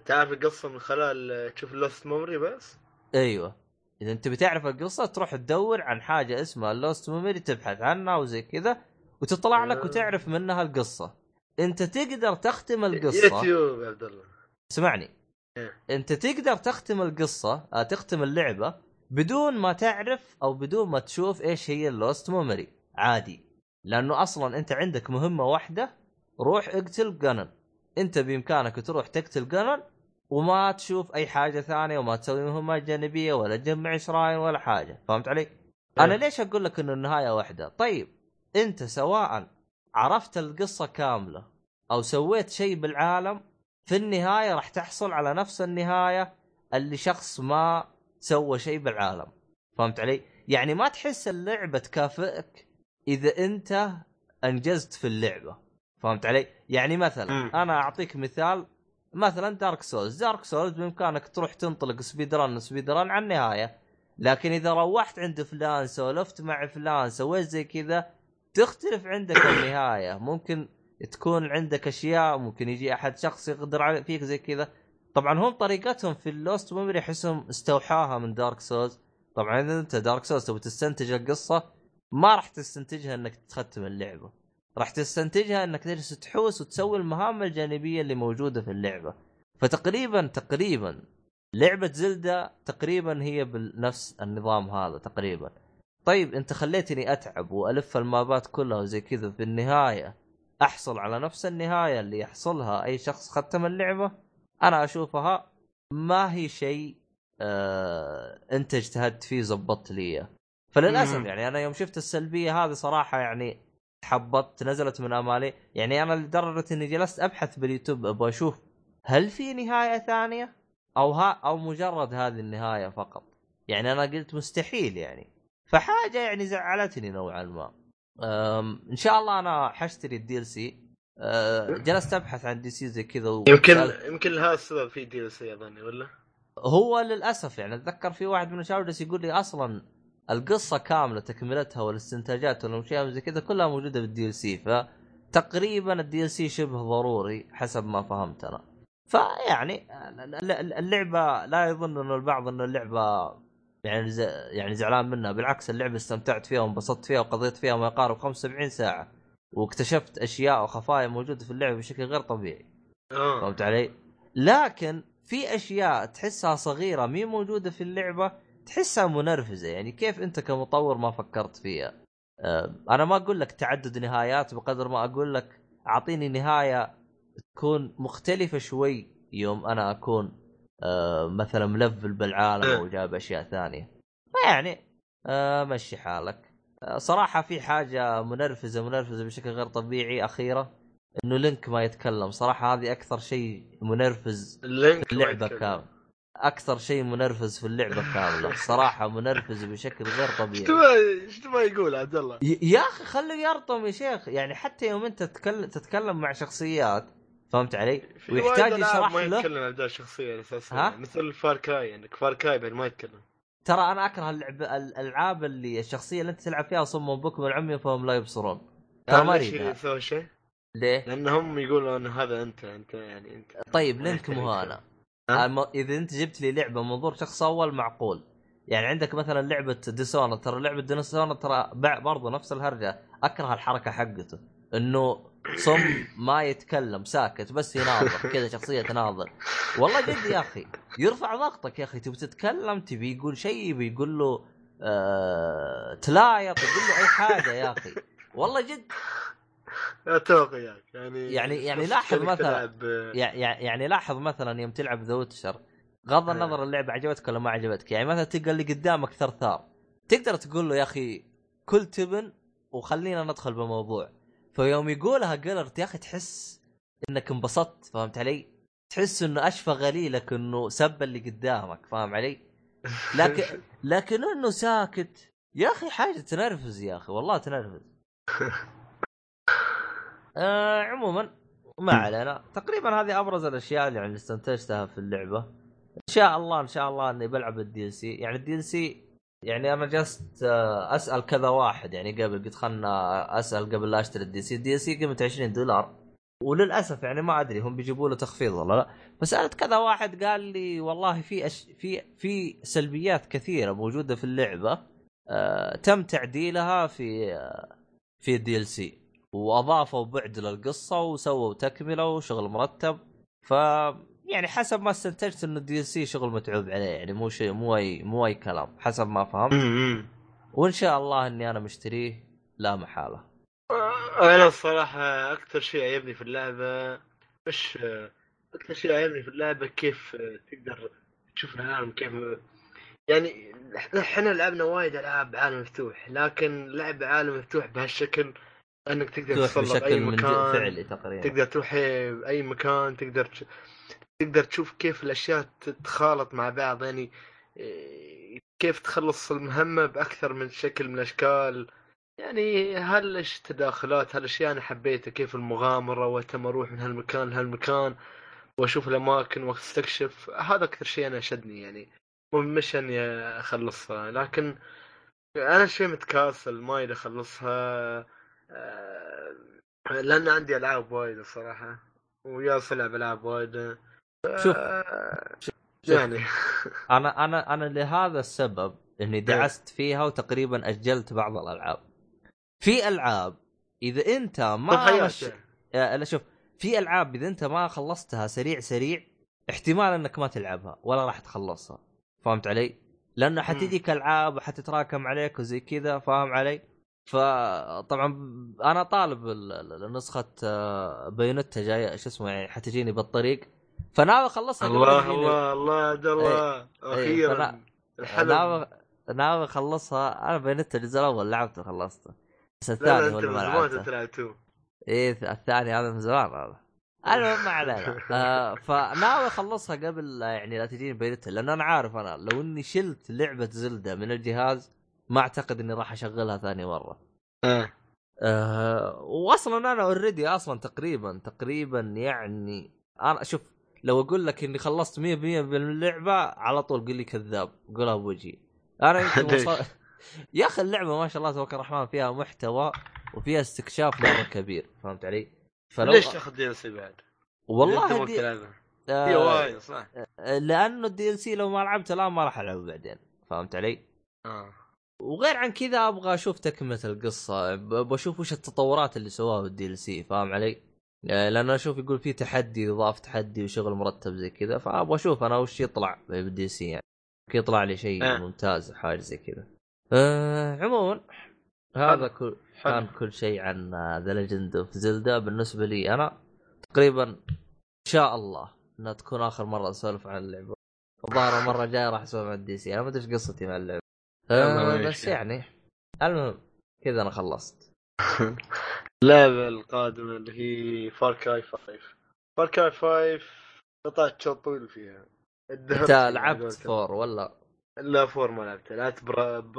تعرف القصة من خلال تشوف ال lost memory بس؟ أيوه. إذا أنت بتعرف القصة تروح تدور عن حاجة اسمها ال lost memory تبحث عنها وزي كذا وتطلع لك وتعرف منها القصة. أنت تقدر تختم القصة. يوتيوب يا عبد الله. اسمعني. إيه. أنت تقدر تختم القصة آه، تختم اللعبة بدون ما تعرف أو بدون ما تشوف إيش هي ال lost memory عادي. لأنه أصلا أنت عندك مهمة واحدة روح اقتل جنن أنت بإمكانك تروح تقتل جنن وما تشوف أي حاجة ثانية وما تسوي مهمات جانبية ولا تجمع شراين ولا حاجة فهمت علي؟ أنا إيه. ليش أقول لك إنه النهاية واحدة؟ طيب أنت سواء عرفت القصة كاملة أو سويت شيء بالعالم في النهاية راح تحصل على نفس النهاية اللي شخص ما سوى شيء بالعالم فهمت علي؟ يعني ما تحس اللعبة تكافئك إذا أنت أنجزت في اللعبة فهمت علي؟ يعني مثلا م. أنا أعطيك مثال مثلا Dark Souls، Dark Souls بإمكانك تروح تنطلق speed run speed run على النهاية. لكن إذا روحت عند فلان سولفت مع فلان سويت زي كذا تختلف عندك *coughs* النهاية. ممكن تكون عندك أشياء ممكن يجي أحد شخص يغدر فيك زي كذا. طبعا هم طريقتهم في ال lost memory أحسهم استوحاها من Dark Souls طبعا إذا أنت دارك سولز تبي تستنتج القصة ما راح تستنتجها إنك تختم اللعبة. راح تستنتجها إنك تجلس تحوس وتسوي المهام الجانبية اللي موجودة في اللعبة. فتقريبا تقريبا لعبة زلدة تقريبا هي بنفس النظام هذا تقريبا. طيب أنت خليتني أتعب وألف المابات كلها وزي كذا في النهاية. أحصل على نفس النهاية اللي يحصلها أي شخص ختم اللعبة؟ أنا أشوفها ما هي شيء آه أنت اجتهدت فيه زبطت لي فللأسف يعني أنا يوم شفت السلبية هذه صراحة يعني تحبطت نزلت من أمالي. يعني أنا لدرجة إني جلست أبحث باليوتيوب أبغى أشوف هل في نهاية ثانية أو ها أو مجرد هذه النهاية فقط. يعني أنا قلت مستحيل يعني. فحاجة يعني زعلتني نوعا ما. إن شاء الله أنا حاشتري ال DLC جلست أبحث عن DLC زي كذا و... يمكن يمكن هذا السبب في DLC اظني ولا؟ هو للأسف يعني أتذكر في واحد من الشباب يقول لي أصلا القصة كاملة تكملتها والاستنتاجات والاشياء زي كذا كلها موجودة بال DLC فتقريبا ال DLC شبه ضروري حسب ما فهمت أنا فيعني اللعبة لا يظن إنه البعض إنه اللعبة يعني يعني زعلان منها بالعكس اللعبة استمتعت فيها وانبسطت فيها وقضيت فيها ما يقارب 75 ساعة واكتشفت أشياء وخفايا موجودة في اللعبة بشكل غير طبيعي آه. فهمت علي؟ لكن في أشياء تحسها صغيرة مي موجودة في اللعبة تحسها منرفزة يعني كيف أنت كمطور ما فكرت فيها؟ أه أنا ما أقول لك تعدد نهايات بقدر ما أقول لك أعطيني نهاية تكون مختلفة شوي يوم أنا أكون أه مثلا ملفل بالعالم وجاب أشياء ثانية. فيعني أه مشي حالك. صراحة في حاجة منرفزة منرفزة بشكل غير طبيعي اخيره إنه Link ما يتكلم. صراحة هذه أكثر شيء منرفز Link اللعبة كامل أكثر شيء منرفز في اللعبة كاملة. صراحة منرفز بشكل غير طبيعي. إيش تبغى يقول عبد الله؟ يا أخي خليه يرطم يا شيخ. يعني حتى يوم أنت تتكلم تتكلم مع شخصيات فهمت علي؟ ويحتاج يشرح له. ما يتكلم عن الشخصيه أساسا. ها؟ مثل Far Cry عندك Far Cry بعد ما يتكلم. ترى أنا أكره اللعب الألعاب اللي الشخصية اللي أنت تلعب فيها صم بكم العمي فهم لا يبصرون. ترى ما أريدها. ليه؟ لأنهم يقولوا أن هذا أنت أنت يعني أنت. طيب Link؟ الم- إذا أنت جبت لي لعبة منظور شخص أول معقول. يعني عندك مثلا لعبة Dishonored ترى لعبة Dishonored ترى برضو نفس الهرجة. أكره الحركة حقته. إنه صم ما يتكلم ساكت بس يناظر كذا شخصية تناظر. والله جد يا أخي يرفع ضغطك يا أخي. تبي تتكلم تبي يقول شيء بيقول له آه تلايط يقول له أي حاجة يا أخي. والله جد وياك يعني. يعني- يعني بس لاحظ مثلاً- تلعب- يع- يعني لاحظ مثلا يوم تلعب The Witcher غض النظر اللعبة عجبتك ولا ما عجبتك؟ يعني مثلا تلقى اللي قدامك ثرثار تقدر تقول له يا أخي كل تبن وخلينا ندخل بالموضوع. فيوم يقولها Geralt يا أخي تحس إنك انبسطت فهمت علي؟ تحس إنه أشفى غليلك إنه سب اللي قدامك فاهم علي؟ *laughs* لكن لكن إنه ساكت. يا أخي حاجة تنرفز يا أخي والله تنرفز. *laughs* آه عموما ما علينا. تقريبا هذه أبرز الأشياء اللي يعني استنتجتها في اللعبة. إن شاء الله إن شاء الله إني بلعب ال DLC يعني ال DLC يعني أنا جلست آه، أسأل كذا واحد. يعني قبل قلت خلنا أسأل قبل لا أشتري ال DLC ال DLC قيمته 20 دولار. وللأسف يعني ما أدري هم بيجيبوا له تخفيض ولا لا. فسألت كذا واحد قال لي والله في أش... في في سلبيات كثيرة موجودة في اللعبة. آه تم تعديلها في آه في ال DLC وأضافوا بعد للقصة وسووا تكملة وشغل مرتب. ف يعني حسب ما استنتجت انه ال DLC شغل متعوب عليه يعني مو شيء مو أي مو أي كلام حسب ما فهمت. وإن شاء الله إني أنا مشتريه لا محالة. أنا الصراحة أكثر شيء عجبني في اللعبة مش أكثر شيء عجبني في اللعبة كيف تقدر تشوف العالم كيف يعني إحنا لعبنا وايد ألعاب عالم مفتوح لكن لعب عالم مفتوح بهالشكل انك تقدر تروح تتسلق أي مكان فعلي تقريبا. تقدر تروح أي مكان تقدر. تقدر تشوف كيف الأشياء تتخالط مع بعض يعني إيه، كيف تخلص المهمة بأكثر من شكل من الأشكال. يعني هالش تداخلات هالاشياء أنا حبيتها كيف المغامرة وتم أروح من هالمكان لهالمكان وأشوف الأماكن وأستكشف هذا أكثر شيء أنا شدني يعني. مو مش اني أخلصها لكن أنا شوي متكاسل ما أريد أخلصها. لأن عندي ألعاب وايد الصراحة وياس العب العاب وايد شوف. آه،. يعني *laughs* أنا أنا أنا لهذا السبب إني دعست فيها وتقريبا أجلت بعض الألعاب في ألعاب إذا أنت ما مش... آه، لا شوف في ألعاب إذا أنت ما خلصتها سريع سريع احتمال إنك ما تلعبها ولا راح تخلصها فهمت علي؟ لأنه حتجيك ألعاب وحتتراكم عليك وزي كذا فاهم علي؟ فطبعا أنا طالب ال- ال- النسخه آه، بايونتا جاية شو اسمه يعني حتجيني بالطريق. فناوي أخلصها الله الله الله عبد الله. أخيرا الحلم. ناوي أخلصها. أنا Bayonetta الجزء الأول لعبته وخلصته بس الثاني هو اللي ما لعبته. إيه الثاني هذا من زمان هذا. المهم ما علينا. *laughs* آه فناوي أخلصها قبل يعني لا تجيني Bayonetta لأن أنا عارف أنا لو إني شلت لعبة Zelda من الجهاز ما أعتقد إني راح أشغلها ثاني مرة آه. آه واصلا أنا already أصلا تقريبا تقريبا يعني أنا شوف لو أقول لك إني خلصت 100% من اللعبة على طول قل لي كذاب قولها بوجهي أنا يمكن؟ *laughs* وصل... يا أخي اللعبة ما شاء الله تبارك الرحمن فيها محتوى وفيها استكشاف مرة كبير فهمت علي؟ فلو ليش تاخذ DLC بعد؟ والله دي... آه... صح لأنه ال DLC لو ما لعبته الآن ما راح ألعبه بعدين فهمت علي؟ آه وغير عن كذا أبغى أشوف تكملة القصة بشوف وش التطورات اللي سواها ال DLC فاهم علي؟ آه، لأنه أشوف يقول في تحدي اضاف تحدي وشغل مرتب زي كذا فأبغى أشوف أنا وش يطلع بال DLC يعني يمكن يطلع لي شيء آه. ممتاز حاجة زي كذا. آه عموما هذا كل حلو. كان كل شيء عن The Legend of Zelda بالنسبة لي أنا تقريبا إن شاء الله إنها تكون آخر مرة أسولف عن اللعبة الظاهر المرة الجاية راح أسولف عن ال DLC أنا ما أدري إيش قصتي مع اللعبة آه بس. يعني. المهم كذا أنا خلصت. *laughs* اللعبة القادمة اللي هي Far Cry 5 Far Cry 5 قطعت شوط طويل فيها. أنت فيها لعبت. Four ولا؟ لا Four ما لعبتها. لعبت برا... ب...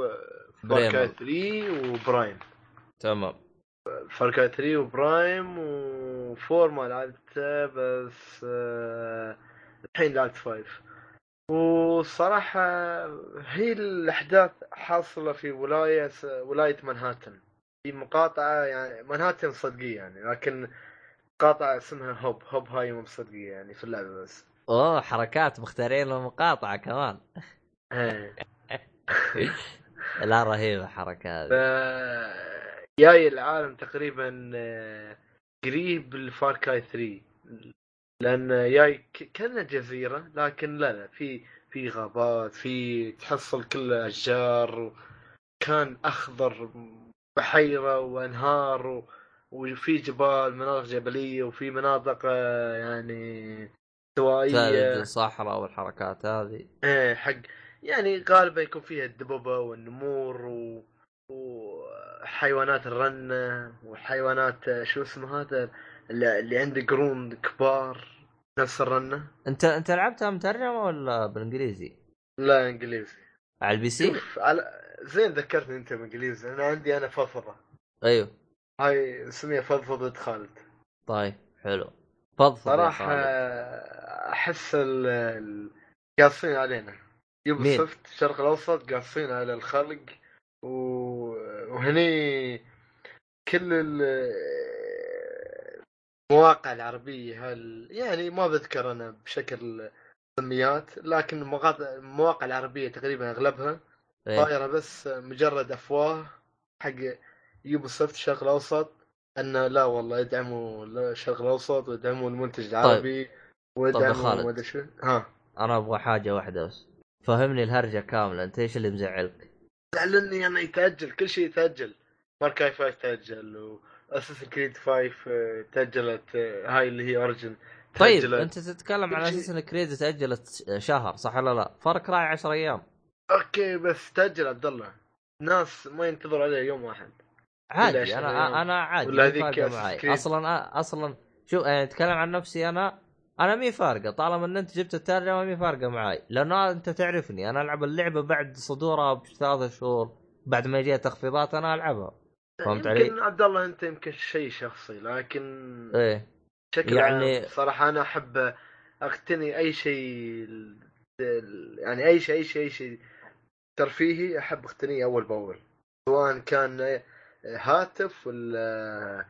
Far. Cry 3 و Primal تمام. Far Cry 3 و Primal و Four ما لعبتها بس آه، الحين لعبت 5 والصراحة هي الأحداث حاصلة في ولاية ولاية منهاتن في مقاطعة يعني منهاتن صدقية يعني لكن مقاطعة اسمها هوب هوب هاي مو بصدقية يعني في اللعبة بس. أوه حركات مختارين المقاطعة كمان. إيه. *laughs* لا رهيبة حركة ف... هذه جاي العالم تقريبا آه، قريب لفار كاي 3 لأن جاي كانه جزيرة لكن لا لا في في غابات في تحصل كل اشجار كان أخضر بحيرة وأنهار و... وفي جبال مناطق جبلية وفي مناطق آه، يعني استوائيه صحراء والحركات هذه. إيه حق يعني غالبا يكون فيها الدببة والنمور و... وحيوانات الرنة وحيوانات شو اسمه هذا؟ اللي, عنده قرون كبار نفس الرنة. انت انت لعبتها مترجمة ولا بالانجليزي؟ لا انجليزي. على ال PC؟ على زين ذكرتني انت بالانجليزي. أنا عندي أنا فضفضة. أيوه. هاي اسمها فضفضة خالد. طيب حلو. فضفض يا صراحة خالد. أحس قاصين علينا. Ubi؟ soft الشرق الأوسط قاصين على الخلق. و... وهني كل ال- المواقع العربية هال يعني ما بذكر أنا بشكل سميات لكن المواقع العربية تقريبا أغلبها إيه. طايرة بس مجرد أفواه حق يوبي سوفت الشرق الأوسط انه لا والله يدعموا الشرق الأوسط ويدعموا المنتج العربي ويدعموا خالد. ما شو ها أنا أبغى حاجة واحدة بس فهمني الهرجة كاملة أنت إيش اللي مزعلك؟ زعلني أنا يتأجل كل شيء يتأجل ماركاي 5 تأجل واساسن كريد 5 آه، تأجلت آه، هاي اللي هي اوريجن طيب تأجلت. أنت تتكلم عن كل شيء- أساس كريد تأجلت شهر صح ولا لا؟ فرق راعي 10 أيام. أوكي بس تأجل عبد الله. ناس ما ينتظروا عليه يوم واحد. عادي أنا أيام. أنا عادي ولا هذيك. أصلا أصلا شوف يعني أتكلم عن نفسي أنا أنا مي فارقة. طالما إن أنت جبت الترجمه مي فارقة معي. لأنه أنت تعرفني أنا ألعب اللعبة بعد صدورها بثلاث شهور بعد ما يجيها تخفيضات أنا ألعبها. فهمت علي؟ يمكن عبد الله أنت يمكن شيء شخصي لكن إيه بشكل يعني-. عام صراحة أنا أحب أقتني أي شيء يعني أي شيء أي شيء أي شيء ترفيهي أحب أقتنيه أول بأول سواء كان هاتف ولا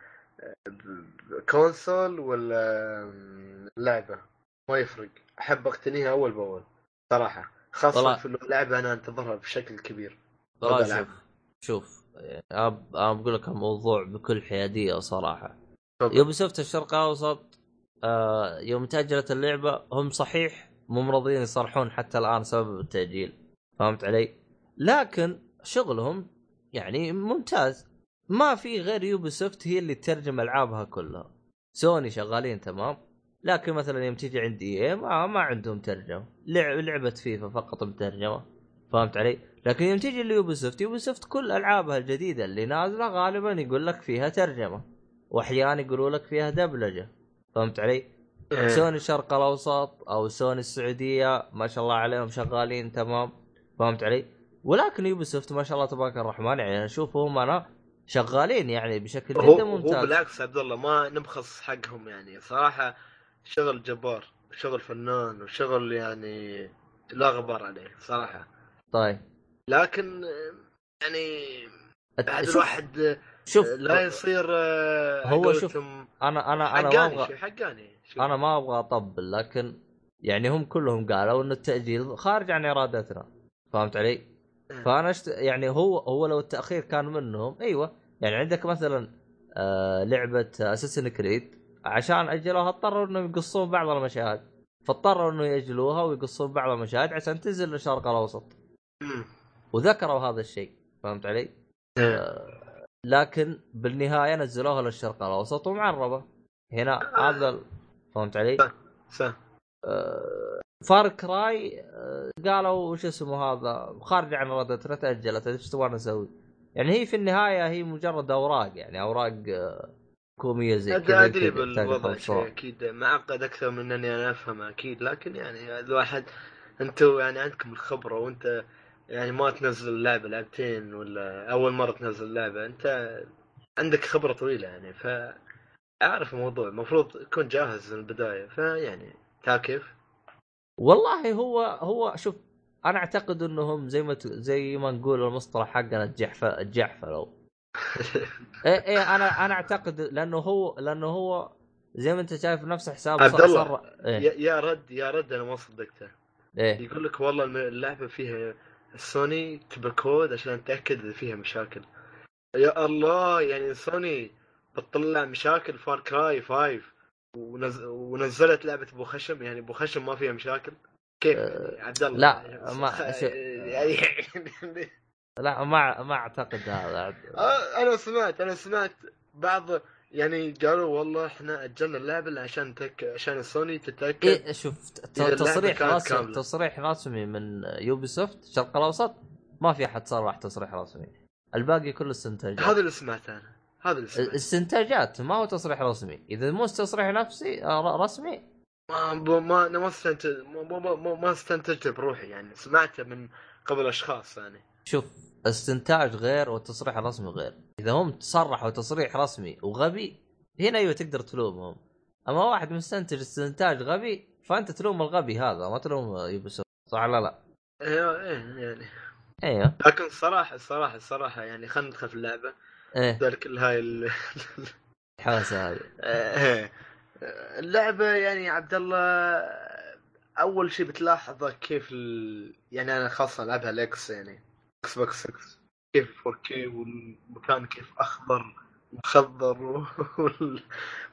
console ولا لعبة ما يفرق أحب أقتنيها أول بأول صراحة خاصة والله- في اللعبة أنا أنتظرها بشكل كبير ألعب. شوف شوف أنا بقول لك الموضوع بكل حيادية صراحة. Ubisoft الشرق الأوسط آه يوم تأجلت اللعبة هم صحيح مو راضيين يصرحون حتى الآن سبب التأجيل فهمت علي؟ لكن شغلهم يعني ممتاز ما في غير Ubisoft هي اللي تترجم ألعابها كلها سوني شغالين تمام لكن مثلا يوم تيجي عند إي ما, ما عندهم ترجمة لعب لعبه فيفا فقط مترجمة فهمت علي؟ لكن يوم تيجي ل Ubisoft Ubisoft كل ألعابها الجديدة اللي نازلة غالبا يقول لك فيها ترجمة واحيانا يقولوا لك فيها دبلجة فهمت علي؟ إيه. سوني الشرق الأوسط أو سوني السعودية ما شاء الله عليهم شغالين تمام فهمت علي؟ ولكن يوبي سوفت ما شاء الله تبارك الرحمن يعني أشوفهم أنا شغالين يعني بشكل هو جدا هو ممتاز بالعكس عبد الله ما نبخس حقهم يعني صراحة شغل جبار شغل فنان وشغل يعني لا غبار عليه صراحة طيب لكن يعني بعد الواحد شوف لا يصير آه، هو شوف، أنا أنا أنا ما أبغى حقاني. أنا ما أبغى أطبل لكن يعني هم كلهم قالوا إن التأجيل خارج عن إرادتنا فهمت علي؟ إيه. فأنا اشت... يعني هو هو لو التأخير كان منهم أيوه يعني عندك مثلا آه لعبة اساسن كريد عشان أجلوها اضطروا إنهم يقصون بعض المشاهد فاضطروا إنه يأجلوها ويقصون بعض المشاهد عشان تنزل للشرق الأوسط. وذكروا هذا الشيء فهمت علي؟ إيه. لكن بالنهاية نزلوها للشرق الأوسط ومعربه هنا هذا ال- فهمت علي؟ صح فار كراي آه، قالوا وش اسمه هذا خارج عن ارادتنا تاجلت إيش تبغى نسوي؟ يعني هي في النهاية هي مجرد أوراق يعني أوراق آه، حكوميه زي كذا أدري بالوضع أكيد معقد أكثر من أني أنا افهمه أكيد لكن يعني الواحد أنتم يعني عندكم الخبرة وأنت يعني ما تنزل اللعبة لعبتين ولا أول مرة تنزل لعبه أنت عندك خبرة طويلة يعني ف اعرف الموضوع. المفروض يكون جاهز من البداية فيعني تعرف كيف؟ والله هو هو شوف أنا أعتقد إنهم زي ما ت- زي ما نقول المصطلح حقنا تجحف تجحفلوا *laughs* إيه إيه أنا أنا أعتقد لأنه هو لأنه هو زي ما أنت شايف نفس حساب عبد الله، صر... إيه. يا رد يا رد أنا ما صدقته. إيه. يقول لك والله اللعبة فيها سوني تبى كود عشان نتاكد إذا فيها مشاكل. يا الله يعني سوني بتطلع مشاكل Far Cry 5 ونز... ونزلت لعبة أبو خشم يعني أبو خشم ما فيها مشاكل. كيف؟ يعني عبد الله لا، ما- خ- شو- يعني *laughs* لا ما ما أعتقد هذا. آه، أنا سمعت أنا سمعت بعض يعني قالوا والله إحنا أجلنا اللعبة عشان تك... عشان سوني تتأكد إيه شوف تصريح رسمي. تصريح رسمي من يوبي سوفت الشرق الأوسط ما في أحد صرح تصريح رسمي الباقي كله استنتاجات هذا اللي سمعته أنا. هذا اللي سمعته. استنتاجات ما هو تصريح رسمي إذا مو تصريح نفسي آه، رسمي. ما ما ما استنتج ما ما ما, ما استنتجت بروحي يعني سمعته من قبل أشخاص يعني. شوف استنتاج غير والتصريح الرسمي غير. إذا هم صرحوا تصريح رسمي وغبي هنا أيوه تقدر تلومهم. أما واحد مستنتج استنتاج غبي فأنت تلوم الغبي هذا ما تلوم Ubisoft صح ولا لا؟ إيه إيه، يعني. أيوه لكن الصراحه الصراحه الصراحه يعني خلينا ندخل في اللعبة. إيه. ذلك كل هاي ال- الحوسة هذه. إيه. اللعبة يعني عبد الله أول شيء بتلاحظه كيف ال... يعني أنا خاصة ألعبها ال X يعني. Xbox X كيف 4K والمكان كيف أخضر مخضر *laughs* وال...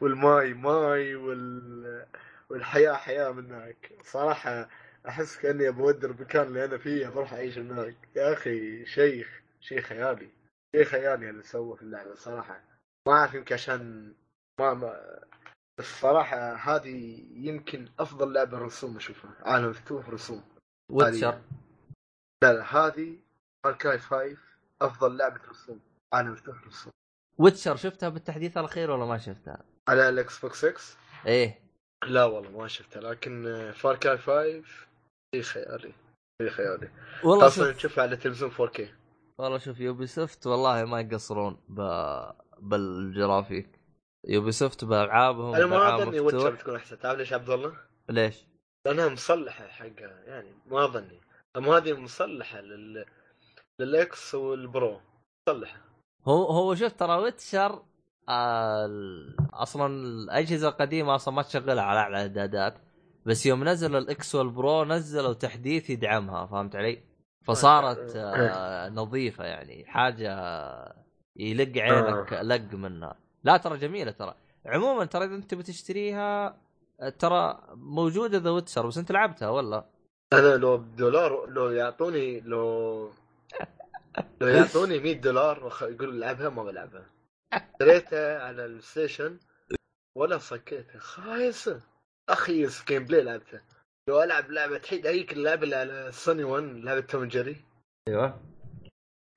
والماي ماي وال... والحياة حياة من هناك. صراحة أحس كأني بغادر المكان اللي أنا فيه بروح أعيش هناك. يا أخي شيخ شيء خيالي. شيء خيالي اللي سوى في اللعبة صراحة. ما أعرف يمكن عشان ما, ما. بس صراحة هذه يمكن أفضل لعبة رسوم أشوفها. عالم مفتوح رسوم. Witcher لا لا هذه Far Cry 5 أفضل لعبة رسوم عالم مفتوح رسوم Witcher شفتها بالتحديث الاخير ولا ما شفتها؟ على ال Xbox X إيه. لا والله ما شفتها لكن Far Cry 5 شيء خيالي شيء خيالي. والله خاصة شوف. تشوفها على تلفزيون 4K والله شوف Ubisoft والله ما يقصرون ب... بال graphic. Ubisoft بألعابهم أنا ما أظني Witcher بتكون أحسن. تعرف ليش عبد الله؟ ليش؟ لأنها مصلحة حقها يعني ما أما هذه مصلحة لل لل X وال Pro. مصلحة هو هو شوف ترى Witcher آه أصلا الأجهزة القديمة أصلا ما تشغلها على أعلى إعدادات بس يوم نزل ال X وال Pro نزلوا تحديث يدعمها فهمت علي؟ فصارت آه نظيفة يعني حاجة يلق عينك لق منها. لا ترى جميلة ترى. عموما ترى إذا أنت بتشتريها آه، ترى موجودة The Witcher بس أنت لعبتها ولا؟ أنا لو بدولار لو يعطوني لو لو يعطوني 100 دولار وخ... يقول العبها ما بلعبها. اشتريتها على ال Station ولا صكيتها خايسه اخيس gameplay لعبتها لو ألعب لعبة حيد هيك اللعبة اللي على سوني 1 لعبة توم جيري. أيوه.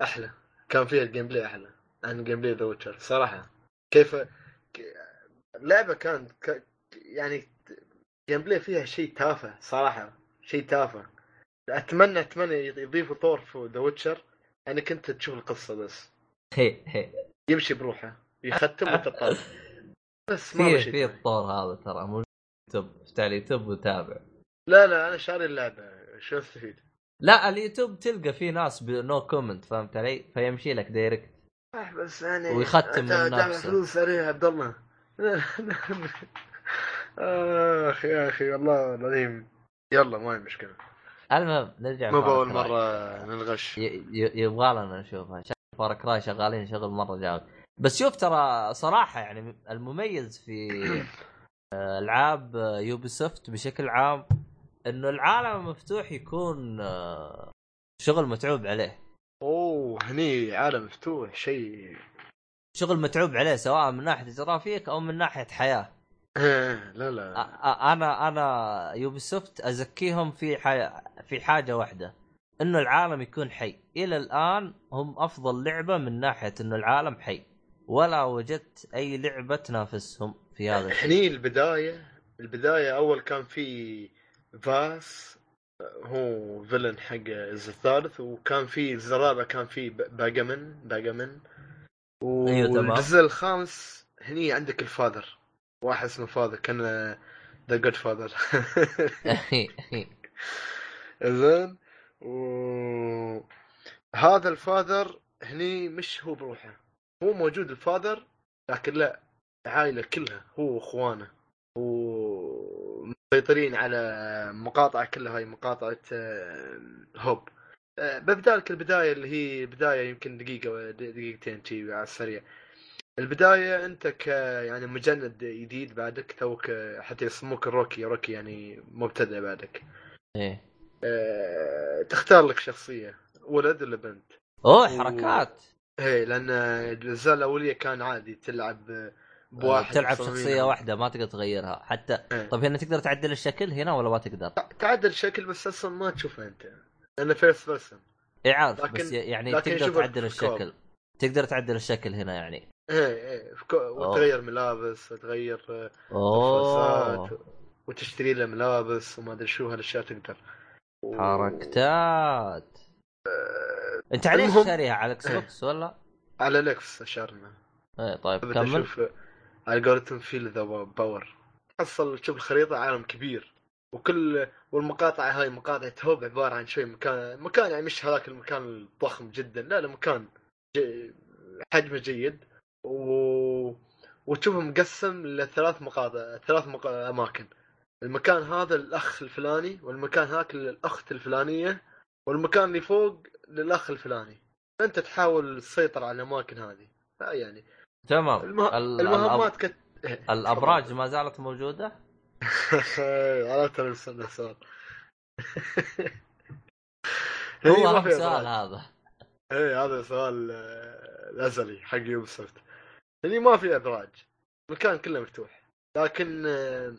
أحلى. كان فيها ال gameplay أحلى عن gameplay The Witcher صراحة. كيف اللعبه كانت ك... يعني gameplay فيها شيء تافه صراحة. شيء تافه. أتمنى أتمنى يضيفوا طور في The Witcher. انك انت تشوف القصة بس. هي هي. يمشي بروحه. يختم وتطلع. بس ما في في الطور هذا ترى موجود يوتيوب. افتح اليوتيوب وتابع. لا لا أنا شاري اللعبة. شو أستفيد؟ لا اليوتيوب تلقى في ناس بدون comment فهمت علي؟ فيمشي لك direct آه، بس يعني ويختم من نفسه. فلوس عليه يا عبد الله. *laughs* اخ يا أخي والله العظيم. يلا ما هي مشكلة. المهم نرجع مو بأول. مرة ننغش يبغى لنا نشوفها Far Cry شغالين شغل مرة جامد بس شوف ترى صراحة يعني المميز في *clears throat* العاب Ubisoft بشكل عام إنه العالم المفتوح يكون آه، شغل متعوب عليه. أوه هني عالم مفتوح شيء. شغل متعوب عليه سواء من ناحية جرافيك أو من ناحية حياة. لا أ- لا. أ- أنا أنا Ubisoft أزكيهم في حي... في حاجة واحدة إنه العالم يكون حي. إلى الآن هم أفضل لعبة من ناحية إنه العالم حي. ولا وجدت أي لعبة تنافسهم في هذا الشيء. هني البداية البداية أول كان في Vaas هو villain حق الثالث وكان في الرابع كان في Pagan Min Pagan Min. أيوة، تمام. والجزء الخامس هني عندك ال Father. واحد اسمه Father كان the good father زين و هذا ال Father هني مش هو بروحه. هو موجود ال Father لكن لا العائله كلها هو واخوانه. ومسيطرين على مقاطع كلها هاي مقاطعة آه، Hope. آه، ببدا لك البداية اللي هي بداية يمكن دقيقة دقيقتين شي على السريع. البداية أنت ك يعني مجند جديد بعدك توك حتى يسموك rookie rookie يعني مبتدئ بعدك. إيه. أه... تختار لك شخصية ولد ولا بنت؟ أوه حركات. إيه لأن الأجزاء الأولية كان عادي تلعب بواحد تلعب شخصية واحدة ما تقدر تغيرها. حتى إيه. طيب هنا تقدر تعدل الشكل هنا ولا ما تقدر؟ تعدل الشكل بس أصلا ما تشوفه أنت لأنه first person اي عارف لكن... بس يعني لكن تقدر تعدل الشكل. تقدر تعدل الشكل هنا يعني. إيه إيه. وتغير ملابس وتغير اوه وتشتري له ملابس وما أدري شو هالأشياء تقدر. و... حركتات. أه... أنت على إيش شاريها على إكس بوكس *coughs* ولا؟ على الاكس أشارنا. إيه طيب كمل. الجوريثم فيل ذا باور تحصل تشوف الخريطة عالم كبير. وكل والمقاطع هاي مقاطع هوب عبارة عن شوي مكان مكان يعني مش هذاك المكان الضخم جدا لا لا مكان جي... حجمه جيد. و... وتشوفه مقسم لثلاث مقاطع ثلاث مق... أماكن. المكان هذا للأخ الفلاني والمكان هاك للأخت الفلانية والمكان اللي فوق للأخ الفلاني. أنت تحاول تسيطر على الأماكن هذه. يعني. تمام. المه... المهمات كت... الأبراج ما زالت موجودة؟ *laughs* عرفت السؤال هو اهم سؤال هذا. إيه هذا سؤال آه، الازلي حق يوبي سوفت هني ما في ابراج المكان كله مفتوح. لكن آه،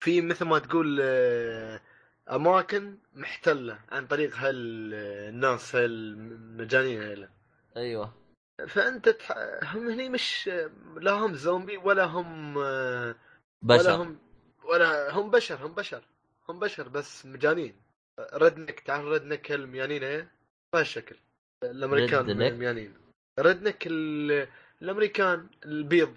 في مثل ما تقول آه، أماكن محتلة عن طريق هالناس هالمجانين هيلا. أيوه. فأنت تح... هم هني مش لا هم زومبي ولا هم بشر ولا هم ولا هم بشر هم بشر هم بشر بس مجانين. ردنك تعرف ردنك الميانين إيه بهالشكل الأمريكان الميانين ردنك ال... الأمريكان البيض.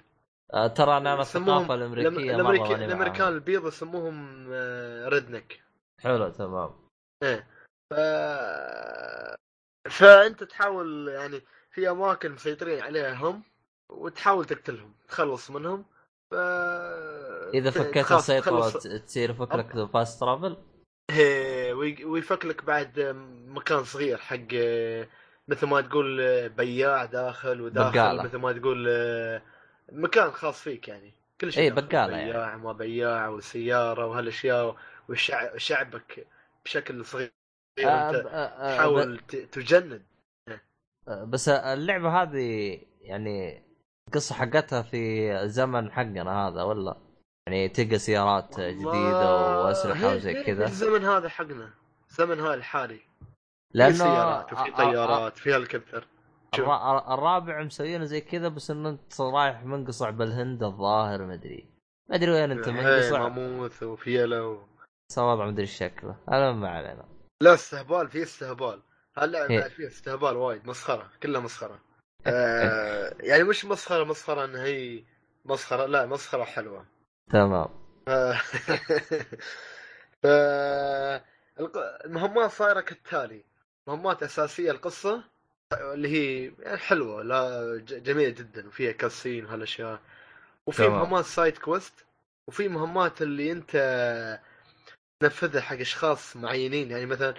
آه ترى أنا الثقافة الأمريكية الأمريكي... الأمريكان البيض يسموهم آه، ردنك. حلو تمام. إيه. ف... فأنت تحاول يعني في أماكن مسيطرين عليها هم وتحاول تقتلهم تخلص منهم. ف إذا فكيت السيطره تصير فكرك فاست ترافل ويفك لك بعد مكان صغير حق مثل ما تقول بياع داخل وداخل بقالة. مثل ما تقول مكان خاص فيك يعني. كل شيء اي بقالة بياع يعني. ما بياع وسياره وهالأشياء وشعبك بشكل صغير. آه آه آه تحاول تجند. بس اللعبة هذه يعني القصة حقتها في زمن حقنا هذا ولا؟ يعني تلقى سيارات جديدة وأسلحة وزي كذا. الزمن هذا حقنا. الزمن هذا الحالي. لأنه في سيارات وفي طيارات في هليكوبتر. الرابع مسوينه زي كذا بس إنه أنت رايح منقصع بالهند الظاهر ما أدري. ما أدري وين أنت منقصع. ماموث وفيلا و... وضع ما أدري شكله. أنا ما علينا. لا استهبال في استهبال. هلا بعد فيها استهبال وايد مسخرة كلها مسخرة. *laughs* آه يعني مش مسخرة مسخرة انها هي مسخرة لا مسخرة حلوة. تمام. *laughs* ف المهمات صايرة كالتالي. مهمات أساسية القصة اللي هي يعني حلوة لا جميلة جدا وفيها كاسين وهالأشياء. وفي مهمات سايد كويست وفي مهمات اللي أنت تنفذها حق أشخاص معينين. يعني مثلا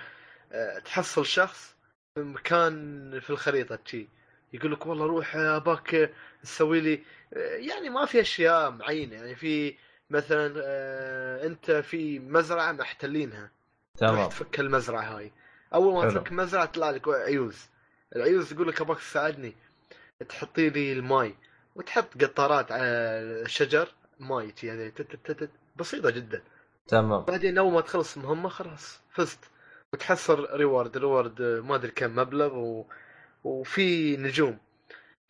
آه، تحصل شخص في مكان في الخريطة تشي يقول لك والله روح أباك تسوي لي يعني ما في أشياء معينة. يعني في مثلا آه، أنت في مزرعة محتلينها تمام. تفك المزرعة هاي. أول ما تفك مزرعه طلع لك عيوز. العيوز تقول لك اباك تساعدني. تحطي لي الماي. وتحط قطارات على الشجر. ماي يعني بسيطة جدا. تمام. بعدين أول ما تخلص مهمه خلاص. فزت. وتحصل reward reward ما أدري كم مبلغ و... وفي نجوم.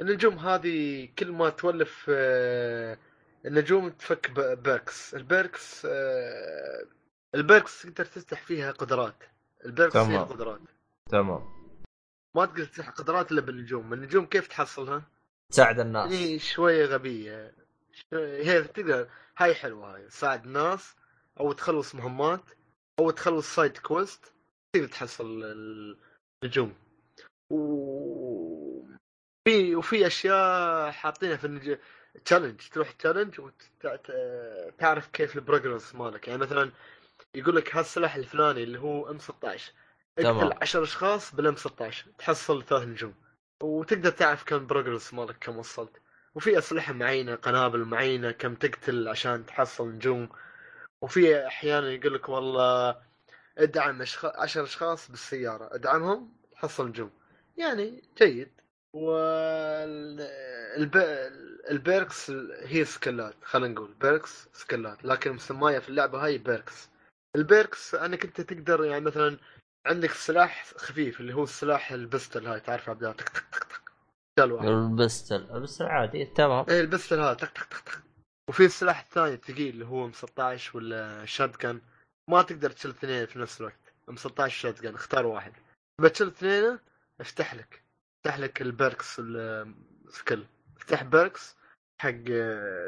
النجوم هذه كل ما تولف آه، النجوم تفك perks ال perks ال perks تقدر تفتح فيها قدرات. تمام. فيها قدرات. تمام. ما تقدر تفتح قدرات إلا بالنجوم. النجوم كيف تحصلها؟ تساعد الناس. يعني شوية غبية. هي تقدر هاي حلوة هاي. تساعد الناس أو تخلص مهمات أو تخلص side quest تقدر تحصل النجوم. و في وفي أشياء حاطينها في النج... challenge تروح challenge وتعرف كيف ال progress مالك. يعني مثلا يقول لك هالسلاح الفلاني اللي هو M 16 تمام. اقتل 10 أشخاص بال M 16 تحصل ثلاث نجوم. وتقدر تعرف كم progress مالك كم وصلت. وفي أسلحة معينة قنابل معينة كم تقتل عشان تحصل نجوم. وفي أحيانا يقول لك والله ادعم أشخ... 10 أشخاص بالسيارة ادعمهم تحصل نجوم. يعني جيد. وال الب... ال perks هي skill ات خلينا نقول perks skill ات. لكن مسماية في اللعبة هاي perks. ال perks انك انت تقدر يعني مثلا عندك سلاح خفيف اللي هو السلاح ال pistol هاي تعرف عبد الله؟ تك تك تك تك. ال pistol. ال pistol عادي تمام. إيه ال pistol هذا تك تك تك تك. وفي السلاح الثاني الثقيل اللي هو M 16 ولا shotgun. ما تقدر تشيل اثنين في نفس الوقت. M 16 shotgun اختار واحد. بتشيل اثنين افتح لك. افتح لك ال perks ال skill افتح perks حق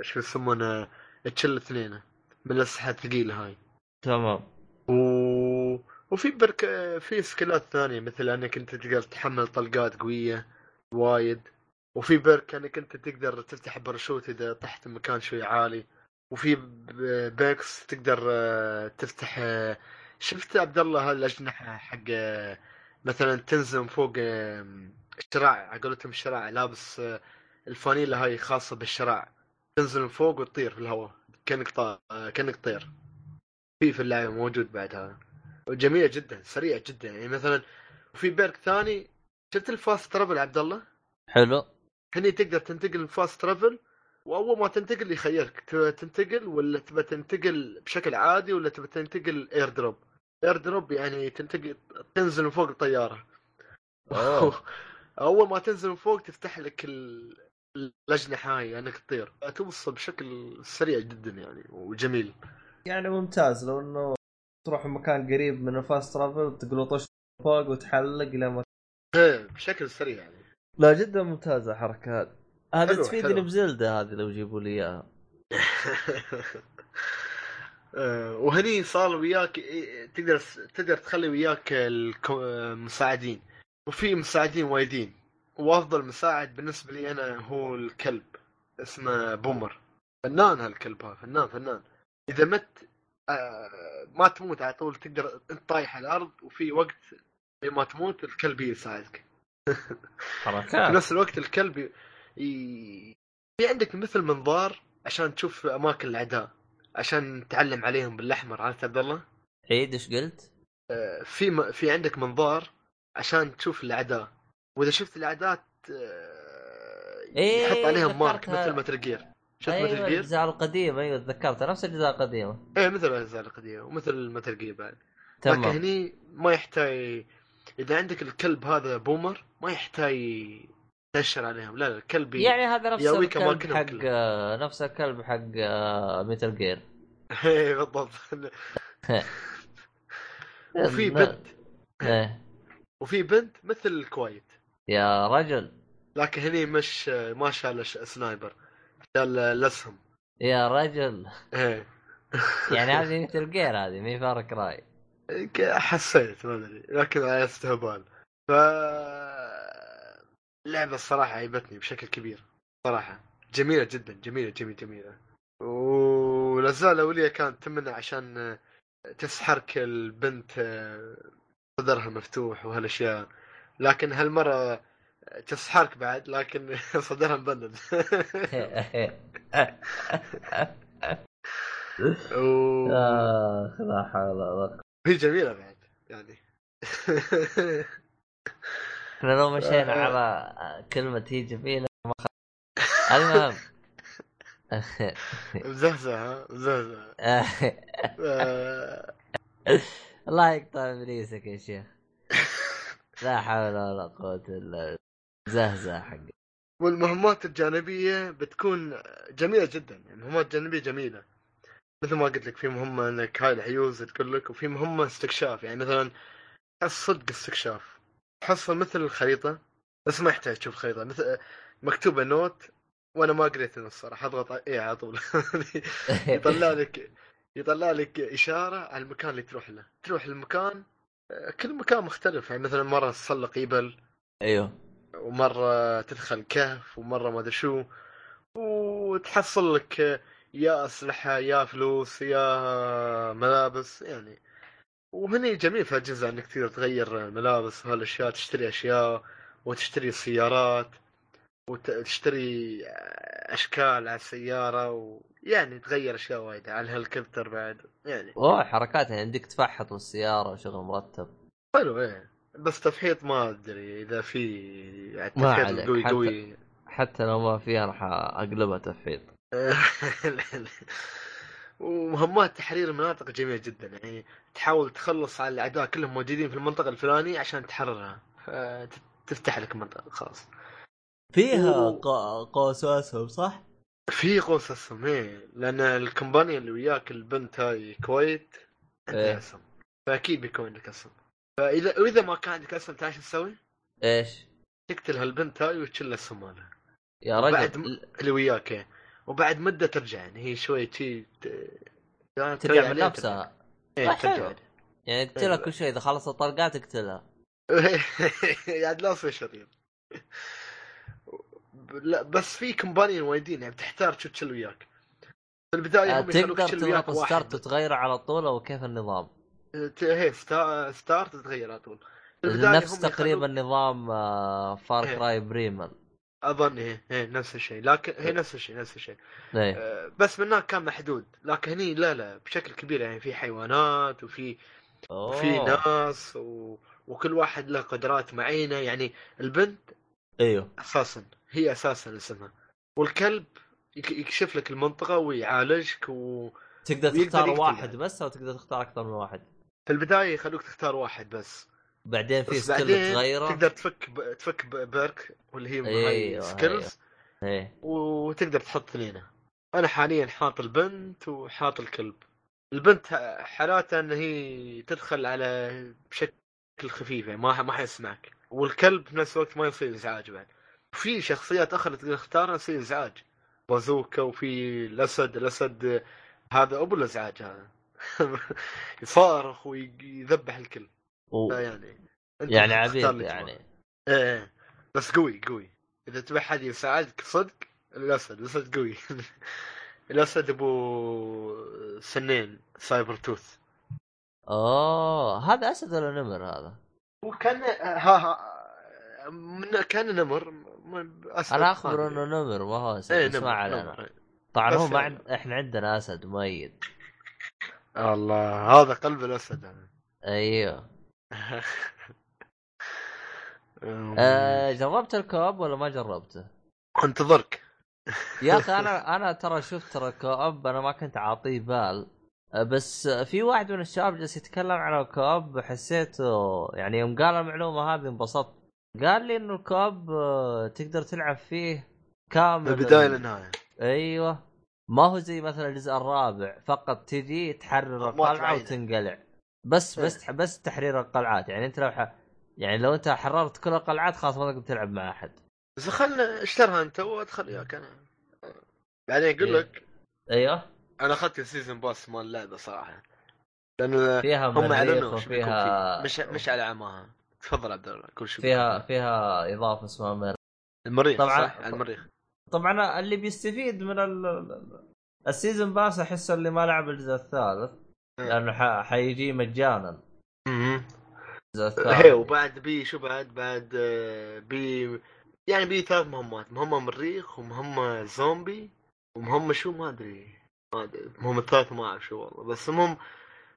شو يسمونه تشيل اثنين. من الاسلحه الثقيلة هاي. تمام. و... وفي perk في skill ات ثانية مثل أنك أنت تقدر تحمل طلقات قوية وايد وفي perk أنك أنت تقدر تفتح باراشوت إذا طحت مكان شوي عالي وفي perks تقدر آه، تفتح آه، شفت عبد الله هالأجنحة حق آه، مثلا تنزل فوق الشراع على قولتهم الشراع لابس الفانيلا هاي خاصة بالشراع تنزل من فوق وتطير في الهواء كأنك طا... كأنك طير في في اللعبة موجود بعد هذا وجميلة جدا سريعة جدا. يعني مثلا وفي perk ثاني شفت ال fast travel عبد الله؟ حلو. هني تقدر تنتقل ال fast travel وأول ما تنتقل يخيرك. تنتقل ولا تبى تنتقل بشكل عادي ولا تبى تنتقل air drop air drop يعني تنتقل تنزل من فوق الطيارة. أوه. *laughs* أول ما تنزل من فوق تفتح لك ال- الاجنحه هاي أنك تطير. توصل بشكل سريع جدا يعني وجميل. يعني ممتاز لو إنه تروح مكان قريب من الفاست ترافل تقلطش فوق وتحلق لما إيه بشكل سريع يعني. لا جدا ممتازه الحركة هذه. هذه تفيدني. بزلدة هذه لو يجيبوا لي إياها. *laughs* آه، وهني صار وياك إيه، تقدر تقدر تخلي وياك المساعدين وفي مساعدين وايدين. وأفضل مساعد بالنسبة لي أنا هو الكلب اسمه بومر. فنان هالكلب هذا فنان فنان. إذا مت آه، ما تموت على طول تقدر انت طايح على الأرض وفي وقت ما تموت الكلب يساعدك *laughs* في حركات نفس الوقت الكلب ي... ي- في عندك مثل منظار عشان تشوف أماكن الأعداء عشان تعلم عليهم بالأحمر عرفت عبد الله؟ عيد إيش قلت؟ آه، في م... في عندك منظار عشان تشوف الأعداء وإذا شفت الأعداء آه، إيه، يحط عليهم mark. مثل Metal Gear شفت أيوه Metal Gear؟ الأجزاء القديمة أيوه تذكرتها نفس الأجزاء القديمة. إيه مثل الأجزاء القديمة ومثل Metal Gear بعد. لكن تمام. هني ما يحتاج إذا عندك الكلب هذا Boomer ما يحتاج تأشر عليهم. لا لا الكلب يعني هذا نفس الكلب حق كلها. آه، نفس الكلب حق آه، Metal Gear *laughs* إيه بالضبط. *laughs* وفي بنت. إيه. وفي بنت مثل Quiet يا رجل. لكن هني مش ما شال sniper الأسهم. يا رجل. إيه. *laughs* يعني هذه *laughs* Metal Gear هذه مي Far Cry. حسيت ما أدري لكن على استهبال ف اللعبة الصراحة عيبتني بشكل كبير صراحة. جميلة جدا جميلة جميلة جميلة. والأجزاء الأولية كانت تمنع عشان تسحرك البنت صدرها مفتوح وهالأشياء. لكن هالمرة تسحرك بعد لكن *laughs* صدرها مبند. *laughs* آخ لا حول ولا هي جميلة بعد يعني. *laughs* إحنا لو مشينا آه. على كلمة هي فينا ما خ... المهم. مزهزة ها؟ مزهزة. آه، الله يقطع إبليسك يا شيخ. لا حول ولا قوة إلا زهزه حق. والمهمات الجانبية بتكون جميلة جدا يعني المهمات الجانبية جميلة. مثل ما قلت لك في مهمة إنك هاي الحيوز تقول لك وفي مهمة استكشاف يعني مثلا الصدق استكشاف. تحصل مثل الخريطة بس ما يحتاج تشوف خريطة مثل مكتوبة note وأنا ما قريت النص الصراحة أضغط A على طول. *laughs* يطلع *laughs* لك يطلع لك إشارة على المكان اللي تروح له. تروح المكان كل مكان مختلف يعني مثلا مرة تسلق يبل أيوه. ومرة تدخل كهف ومرة ما أدري شو وتحصل لك يا أسلحة يا فلوس يا ملابس يعني. وهني جميل في الأجهزة إنك تقدر تغير ملابس وهالأشياء تشتري أشياء وتشتري سيارات وتشتري أشكال على السيارة ويعني تغير أشياء وايد على الهليكوبتر بعد يعني. اوه حركات يعني عندك تفحط بالسياره وشغل مرتب. حلو إيه. بس تفحيط ما أدري إذا في يعني ما عليك، القوي حتى- قوي. حتى لو ما فيها راح أقلبها تفحيط. *laughs* ومهمات تحرير المناطق جميلة جدا يعني تحاول تخلص على الأعداء كلهم موجودين في المنطقة الفلانية عشان تحررها. تفتح لك منطقة خلاص. فيها و- قوس اسهم صح؟ في قوس اسهم إيه. لأن الكمبانيا اللي وياك البنت هاي كويت عندها إيه. اسهم فأكيد بيكون عندك اسهم فاذا وإذا ما كان عندك اسهم تعرف تسوي؟ إيش؟ تقتل هالبنت هاي وتشيل الاسهم هذا يا بعد رجل م- اللي وياك إيه وبعد مدة ترجع يعني هي شوي تي ت- يعني ترجع من عليها نفسها إيه آه، ترجع. يعني تقتلها إيه. كل شيء إذا خلصت طلقات تقتلها *laughs* يعني لا تصير شرير لا بس في companion وايدين يعني بتحتاج شو تشيل وياك في البداية آه، هم يخلوك تقدر تضغط start وتغيره على طول أو كيف النظام؟ هي ستا- start تتغير على طول. في نفس تقريبا نظام فار إيه. كراي بريمن أظن هي هي نفس الشيء. لكن هي نفس الشيء نفس الشيء. آه، بس من هناك كان محدود. لكن هني لا لا بشكل كبير يعني في حيوانات وفي وفي أوه. ناس و... وكل واحد له قدرات معينة. يعني البنت أيوه. أساسا هي أساسا اسمها والكلب يك- يكشف لك المنطقة ويعالجك وفي تقدر تختار واحد يعني. بس أو تقدر تختار أكثر من واحد؟ البداية يخلوك تختار واحد بس. بعدين في skill تغيره تقدر تفك ب... تفك ب... perk واللي هي أيوة، هاي skills. إيه. وتقدر تحط اثنين أنا حاليا حاط البنت وحاط الكلب. البنت حالاتها إن هي تدخل على بشكل خفيف يعني ما ما حيسمعك والكلب في نفس الوقت ما يصير إزعاج بعد. في شخصيات أخرى تقدر تختارها تصير إزعاج. بازوكا وفي الأسد الأسد هذا أبو الإزعاج هذا. *laughs* يصارخ ويذبح الكل. يعني يعني عبيد اللي يعني. إيه إيه. بس قوي قوي إذا تبي حد يساعدك صدق الأسد الأسد قوي *laughs* الأسد أبو سنين سايبر توث اوه هذا أسد ولا نمر هذا؟ وكان ها ها من كان نمر أسد أنا أخبر. إنه نمر ما هو أسد إيه بس ما علينا إيه. طبعا هو ما يعني. عند... إحنا عندنا أسد ميت الله هذا قلب الأسد. أيوه. *laughs* آه جربت الكوب ولا ما جربته؟ انتظرك *laughs* يا أخي أنا أنا ترى شفت ترى كوب أنا ما كنت أعطيه بال. آه، بس في واحد من الشباب جالس يتكلم عن الكوب حسيته يعني يوم قال المعلومة هذه انبسطت. قال لي إنه ال co-op آه، تقدر تلعب فيه من كامل. البدايه ال- للنهاية. أيوه. ما هو زي مثلا الجزء الرابع فقط تجي تحرر القلعة. وتنقلع. بس بس بس تحرير القلعات. يعني أنت لو ح... يعني لو أنت حررت كل القلعات خلاص ما تقدر تلعب مع أحد. بس خلنا اشترها أنت؟ وادخل وياك أنا. بعدين أقول إيه. لك أيوه. أنا أخذت ال season pass مال اللعبه صراحة. لأن فيها هم أعلنوا شو بيكون وفيها فيه. مش مش على عماها. تفضل عبد الله كل شيء فيها فيها إضافة اسمها مريخ المريخ طبعاً. صح؟ المريخ. طبعا اللي بيستفيد من ال... ال- ال season pass احس اللي ما لعب الجزء الثالث. لأنه ح... حيجي مجانا. أها الثالث. هي وبعد بي شو بعد؟ بعد آه، بي يعني بي ثلاث مهمات. مهمة مريخ ومهمة زومبي ومهمة شو؟ ما أدري. ما أدري. مهمة ثالث ما أعرف شو والله. بس المهم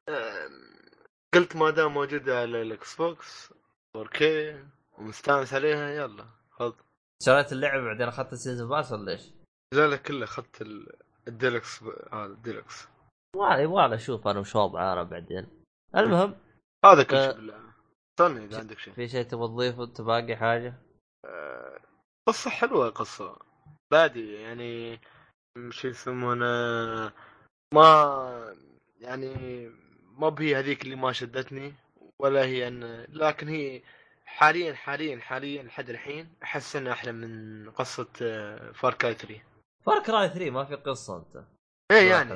آه، قلت ما دام موجودة على ال Xbox 4K ومستانس عليها يلا. خذ شريت اللعبة بعدين أخذت ال season pass ولا إيش؟ لا لا كله أخذت ال- الديلكس هذا الديلكس ما يبغى أشوف أنا وش وضعه أنا بعدين المهم هذا كل آه. شيء بالله استنى إذا عندك شيء في شيء تبغى تضيفه انت باقي حاجة؟ آه، قصة حلوة قصة بادي يعني شو يسمونه ما يعني ما بهي هذيك اللي ما شدتني ولا هي ان لكن هي حاليا حاليا حاليا لحد الحين أحس انها أحلى من قصة فار كاي 3 فار كراي 3 ما في قصة أنت. إيه. يعني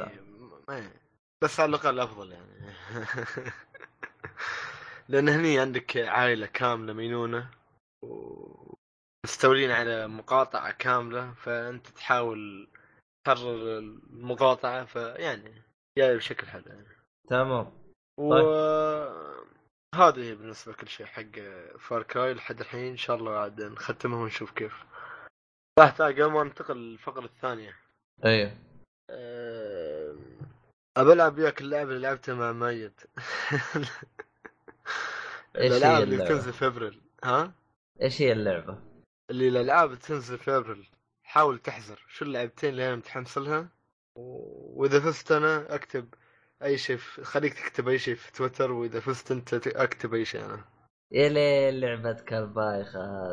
إيه. بس على الأقل أفضل يعني. *laughs* لأن هني عندك عائلة كاملة مينونة ومستولين على مقاطعة كاملة فأنت تحاول تحرر المقاطعة فيعني جاي بشكل حلو يعني. تمام. و هذه بالنسبة لكل شيء حق فار كراي لحد الحين إن شاء الله عاد نختمها ونشوف كيف. راح قبل ما ننتقل للفقرة الثانية. أيوه. أه... ابى ألعب وياك اللعبة اللي لعبتها مع ميت. *laughs* إيش هي الألعاب اللي؟ تنزل في أبريل. ها؟ إيش هي اللعبة؟ اللي الألعاب تنزل في أبريل. حاول تحذر شو اللعبتين اللي أنا متحمس لها؟ وإذا فزت أنا أكتب أي شيء. خليك تكتب أي شيء في تويتر وإذا فزت أنت أكتب أي شيء أنا. يا ليل لعبتك البايخة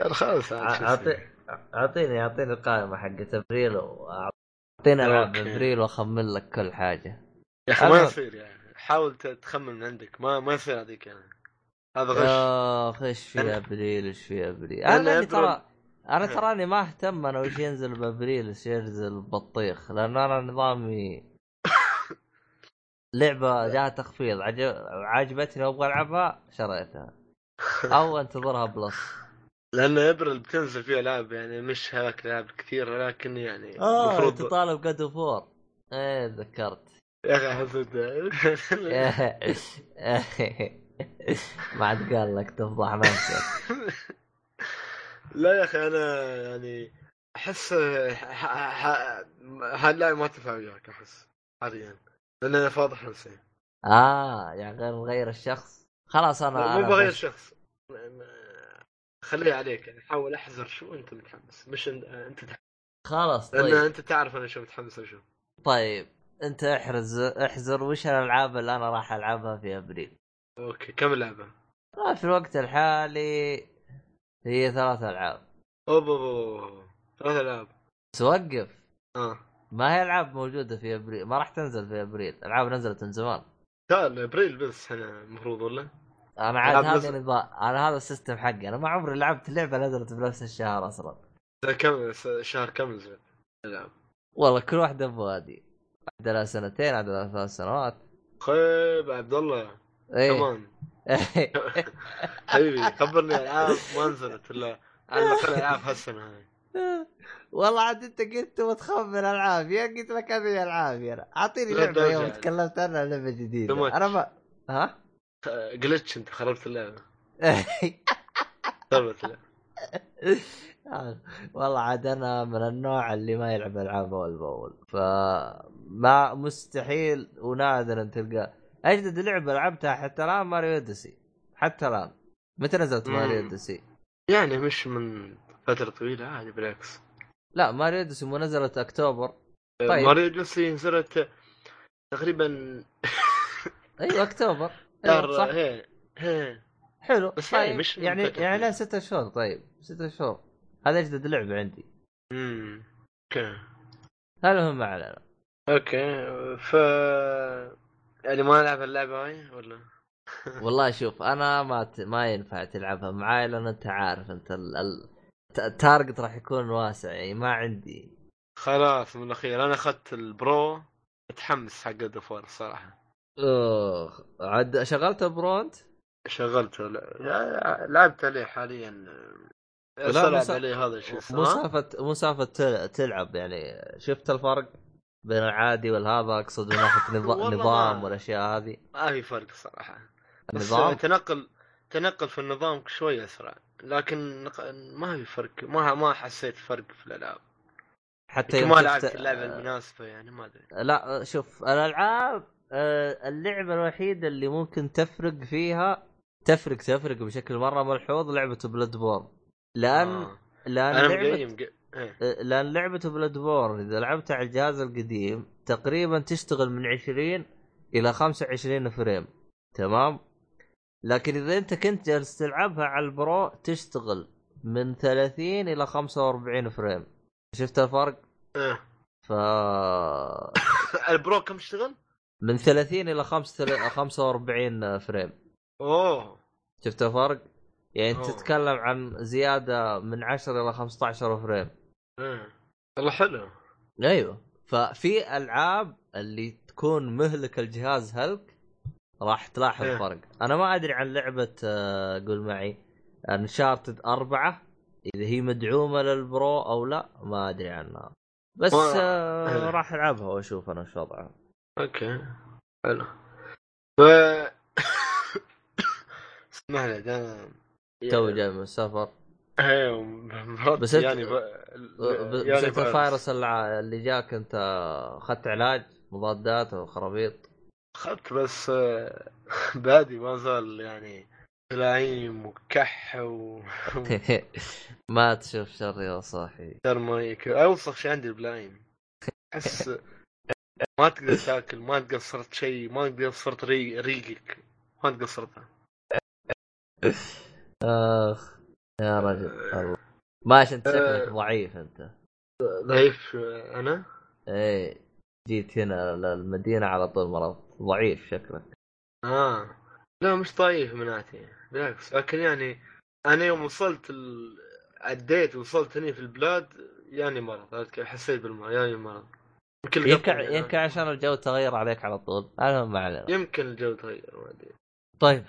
يعني خلاص عاد شو اعطي أسوي؟ اعطيني أعطيني القائمة حقت أبريل واعطيني ألعاب. أبريل وأخمن لك كل حاجة. يا أخي ما يصير يعني. حاول تخمن من عندك. ما ما يصير هذيك يعني. هذا غش. اخ إيش في أبريل؟ إيش في أبريل؟ أنا اللي ترى أنا ها. تراني ما أهتم أنا وش ينزل بأبريل وش ينزل ببطيخ لأن أنا نظامي لعبة جاها تخفيض عجب... عجبتني وأبغى ألعبها شريتها. *laughs* أو انتظرها Plus. لأن ابريل بتنزل فيها العاب يعني مش هذاك الالعاب كثير لكن يعني آه المفروض تطالب God of War إيه تذكرت يا أخي حسد *laughs* ما عاد قال لك تفضح نفسك. *laughs* لا يا أخي أنا يعني أحس هاللاعب ما تنفع وياك أحس حاليا. لأن أنا فاضح نفسي آه يعني غير نغير الشخص. خلاص أنا مو بغير بس- شخص. م- م- خليه عليك يعني. حاول أحذر شو أنت متحمس. مش انت أنت تح- خلاص لأن طيب. أنت تعرف أنا شو متحمس وشو. طيب أنت احرز احذر وش الألعاب اللي أنا راح ألعبها في أبريل؟ okay كم لعبة؟ آه في الوقت الحالي هي ثلاث ألعاب. اوب ثلاث العاب بس وقف آه ما هي ألعاب موجودة في أبريل؟ ما راح تنزل في أبريل. ألعاب نزلت من زمان. لا ابريل بس المفروض ولا؟ أنا عاد هذا نظام أنا هذا ال system حقي. أنا ما عمري لعبت لعبة نزلت بنفس الشهر أصلا. كم شهر كم نزلت؟ العاب والله كل واحدة بوادي واحدة لها سنتين واحدة لها ثلاث سنوات. خيب عبد الله. إيه. كمان *laughs* حبيبي خبرني ألعاب ما نزلت ولا على الأقل ألعاب هالسنة هاي. *laughs* والله عاد انت قلت متخمن العاب يا قلت لك هذه العاب يا أعطيني لعبة يوم درجة. تكلمت عنها لعبة جديدة. أنا ما ها؟ جلتش أنت خربت اللعبة *laughs* خربت اللعبة *laughs* والله عاد أنا من النوع اللي ما يلعب ألعاب اول باول فما مستحيل ونادر ان تلقى أجدد لعبة لعبتها حتى الآن Mario Odyssey حتى الآن متى نزلت Mario. Odyssey؟ يعني مش من فترة طويلة عادي بالعكس لا Mario Odyssey مو نزلت أكتوبر. طيب. Mario Odyssey نزلت تقريبا *laughs* أيوه أكتوبر. *laughs* أيوة شهر صح. هي هي. حلو. بس يعني طيب. مش يعني يعني. لها ستة شهور. طيب ستة شهور. هذا أجدد لعبة عندي. امم أوكي. المهم ما علينا أوكي. ف يعني ما ألعب اللعبة هاي ولا؟ *laughs* والله شوف أنا ما ت... ما ينفع تلعبها معاي لأن أنت عارف أنت ال... ال... الت- ال target راح يكون واسع يعني ما عندي. خلاص من الأخير. أنا أخذت ال Pro متحمس حق جود اوف الصراحه اوه عاد شغلت برونت شغلته. لا- لعبت عليه حاليا. لا، مس- عليه هذا شو مو؟ سالفه مو سالفه تل... تلعب يعني. شفت الفرق بين العادي والهذا؟ أقصد من. *laughs* والله نظام والأشياء هذه. ما في فرق صراحة. النظام؟ تنقل تنقل في النظام شوي أسرع لكن ما في فرق ما ما حسيت فرق في الألعاب حتى يوم ما لعبت اللعبة المناسبة يعني ما أدري لا شوف الألعاب آه، اللعبة الوحيدة اللي ممكن تفرق فيها تفرق تفرق بشكل مرة ملحوظ لعبة Bloodborne لأن آه. لأن لعبة إيه. آه، لأن لعبة Bloodborne إذا لعبتها على الجهاز القديم تقريبا تشتغل من 20 إلى 25 frame تمام لكن إذا أنت كنت جالس تلعبها على ال Pro تشتغل من 30 إلى 45 frame شفت الفرق إيه. ف *coughs* ال Pro كم اشتغل؟ من 30 إلى 5 45 frame أوه شفت الفرق؟ يعني أوه. تتكلم عن زيادة من 10 إلى 15 frame إيه. والله حلو أيوه ففي ألعاب اللي تكون مهلك الجهاز هلك راح تلاحظ إيه. فرق. أنا ما أدري عن لعبة آه، قول معي Uncharted أربعة إذا هي مدعومة لل Pro أو لا ما أدري عنها. بس ما- آه. راح ألعبها وأشوف أنا إيش وضعها. أوكي حلو. ف *coughs* اسمح لي ده تو جاي من السفر. أيوه بس يعني ب... ب- بس يعني أنت الفيروس الع- اللي جاك أنت أخذت علاج مضادات وخرابيط. اخذت بس آه، *laughs* بادي ما زال يعني تلاعيم وكح و *laughs* ما تشوف شر يا صاحي ترميك أوسخ شيء عندي البلايم أحس *laughs* ما تقدر تاكل ما تقصرت شيء ما قصرت ري... ريقك. ما تقصرتها أخ يا رجل الله. ماشي أنت شكلك آه. ضعيف أنت. ضعيف أنا؟ إيه جيت هنا للمدينة على طول مرض ضعيف شكلك آه. لا مش ضعيف مناتي. بالعكس لكن يعني أنا يوم وصلت ال... عديت وصلت هني في البلاد يعني مرض؟ حسيت بالمرض يعني مرض. يمكن يعني. يمكن عشان الجو تغير عليك على طول. المهم ما علينا. يمكن الجو تغير ما أدري. طيب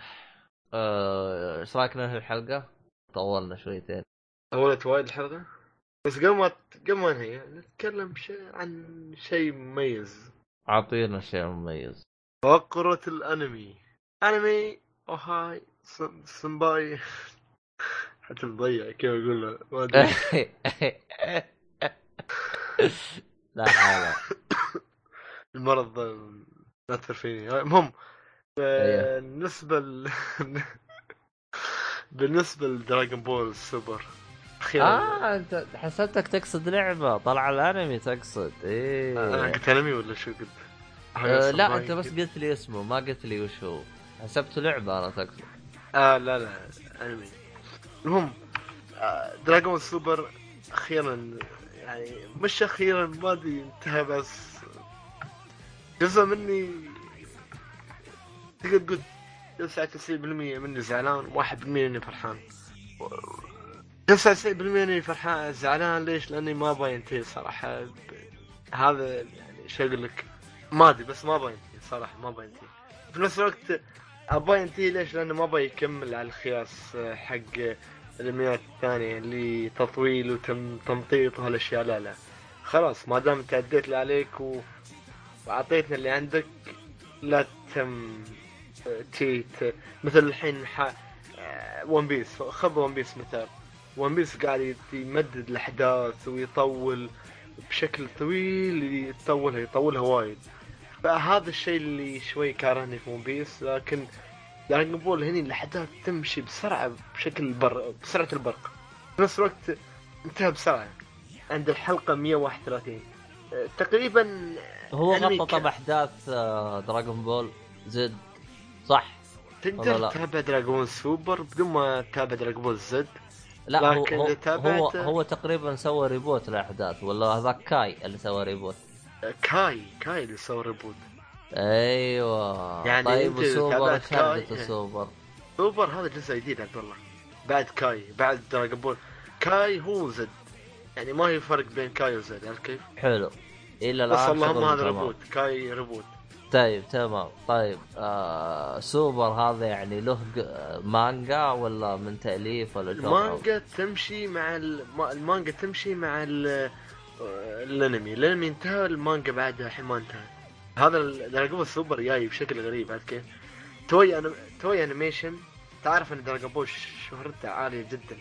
آه، إيش رايك ننهي الحلقة؟ طولنا شويتين. طولت وايد الحلقة؟ بس قبل ما قبل ما نتكلم شيء عن شيء مميز. أعطينا شيء مميز. فقرة الأنمي. أنمي؟ أوهاي. سم- سمباي *laughs* حتى مضيع كيف أقول له ما *laughs* لا حول. *coughs* المرض لا تثر فيني المهم أيوه. بالنسبة ل... *laughs* بالنسبة لدراغون بول سوبر. أخيرا. آه أنت حسبتك تقصد لعبة طلع الأنمي تقصد. أنا إيه قلت أنمي ولا شو قلت؟ آه لا أنت بس. قلت لي اسمه ما قلت لي وش هو حسبته لعبة أنا تقصد آه لا لا أنمي المهم آه دراغون سوبر أخيرا يعني مش أخيرا ما أدري انتهى بس جزء مني تقدر تقول 99% مني زعلان 1% مني فرحان 99% مني فرحان زعلان ليش؟ لأني ما أبغى ينتهي صراحة. هذا يعني شو أقول لك ما أدري بس ما أبغى ينتهي صراحة ما أبغى ينتهي في نفس الوقت أبغى ينتهي ليش؟ لأنه ما أبغى يكمل على الخياس حق الأنميات الثانية اللي تطويل وتم تمطيط وهالأشياء. لا لا. خلاص ما دام انت اديت اللي عليك و... واعطيتنا اللي عندك لا تم تي ت... مثل الحين ح... One Piece خذ One Piece مثال. One Piece قاعد يمدد الأحداث ويطول بشكل طويل يطولها يطولها وايد. فهذا الشيء اللي شوي كارهني في One Piece لكن Dragon Ball هني الأحداث تمشي بسرعة بشكل بر... بسرعة البرق. في نفس الوقت انتهى بسرعة عند الحلقة 131 أه، تقريبا هو غطى ك- أحداث Dragon Ball Z صح؟ تقدر. تتابع Dragon Super بدون ما تتابع Dragon Ball Z لا هو هو, هو هو تقريبا سوى reboot الاحداث ولا هذاك Kai اللي سوى reboot Kai Kai اللي سوى reboot أيوه. يعني طيب Super Kai- Super؟ Super هذا جزء جديد عبد الله. بعد Kai بعد Dragon Ball. Kai هو Z يعني ما هي فرق بين Kai و Z عرفت كيف؟ حلو. إلى الان بس اللهم هذا. reboot Kai reboot. طيب تمام. طيب آه سوبر هذا يعني له مانجا ولا من تأليف ولا المانجا تمشي مع الم- المانجا تمشي مع ال- الانمي الانمي انتهى المانجا بعدها الحين ما انتهى. هذا Dragon Ball Super جاي بشكل غريب عرفت كيف؟ Toei أنا Toei Animation تعرف إن Dragon Ball شهرته عالية جدا.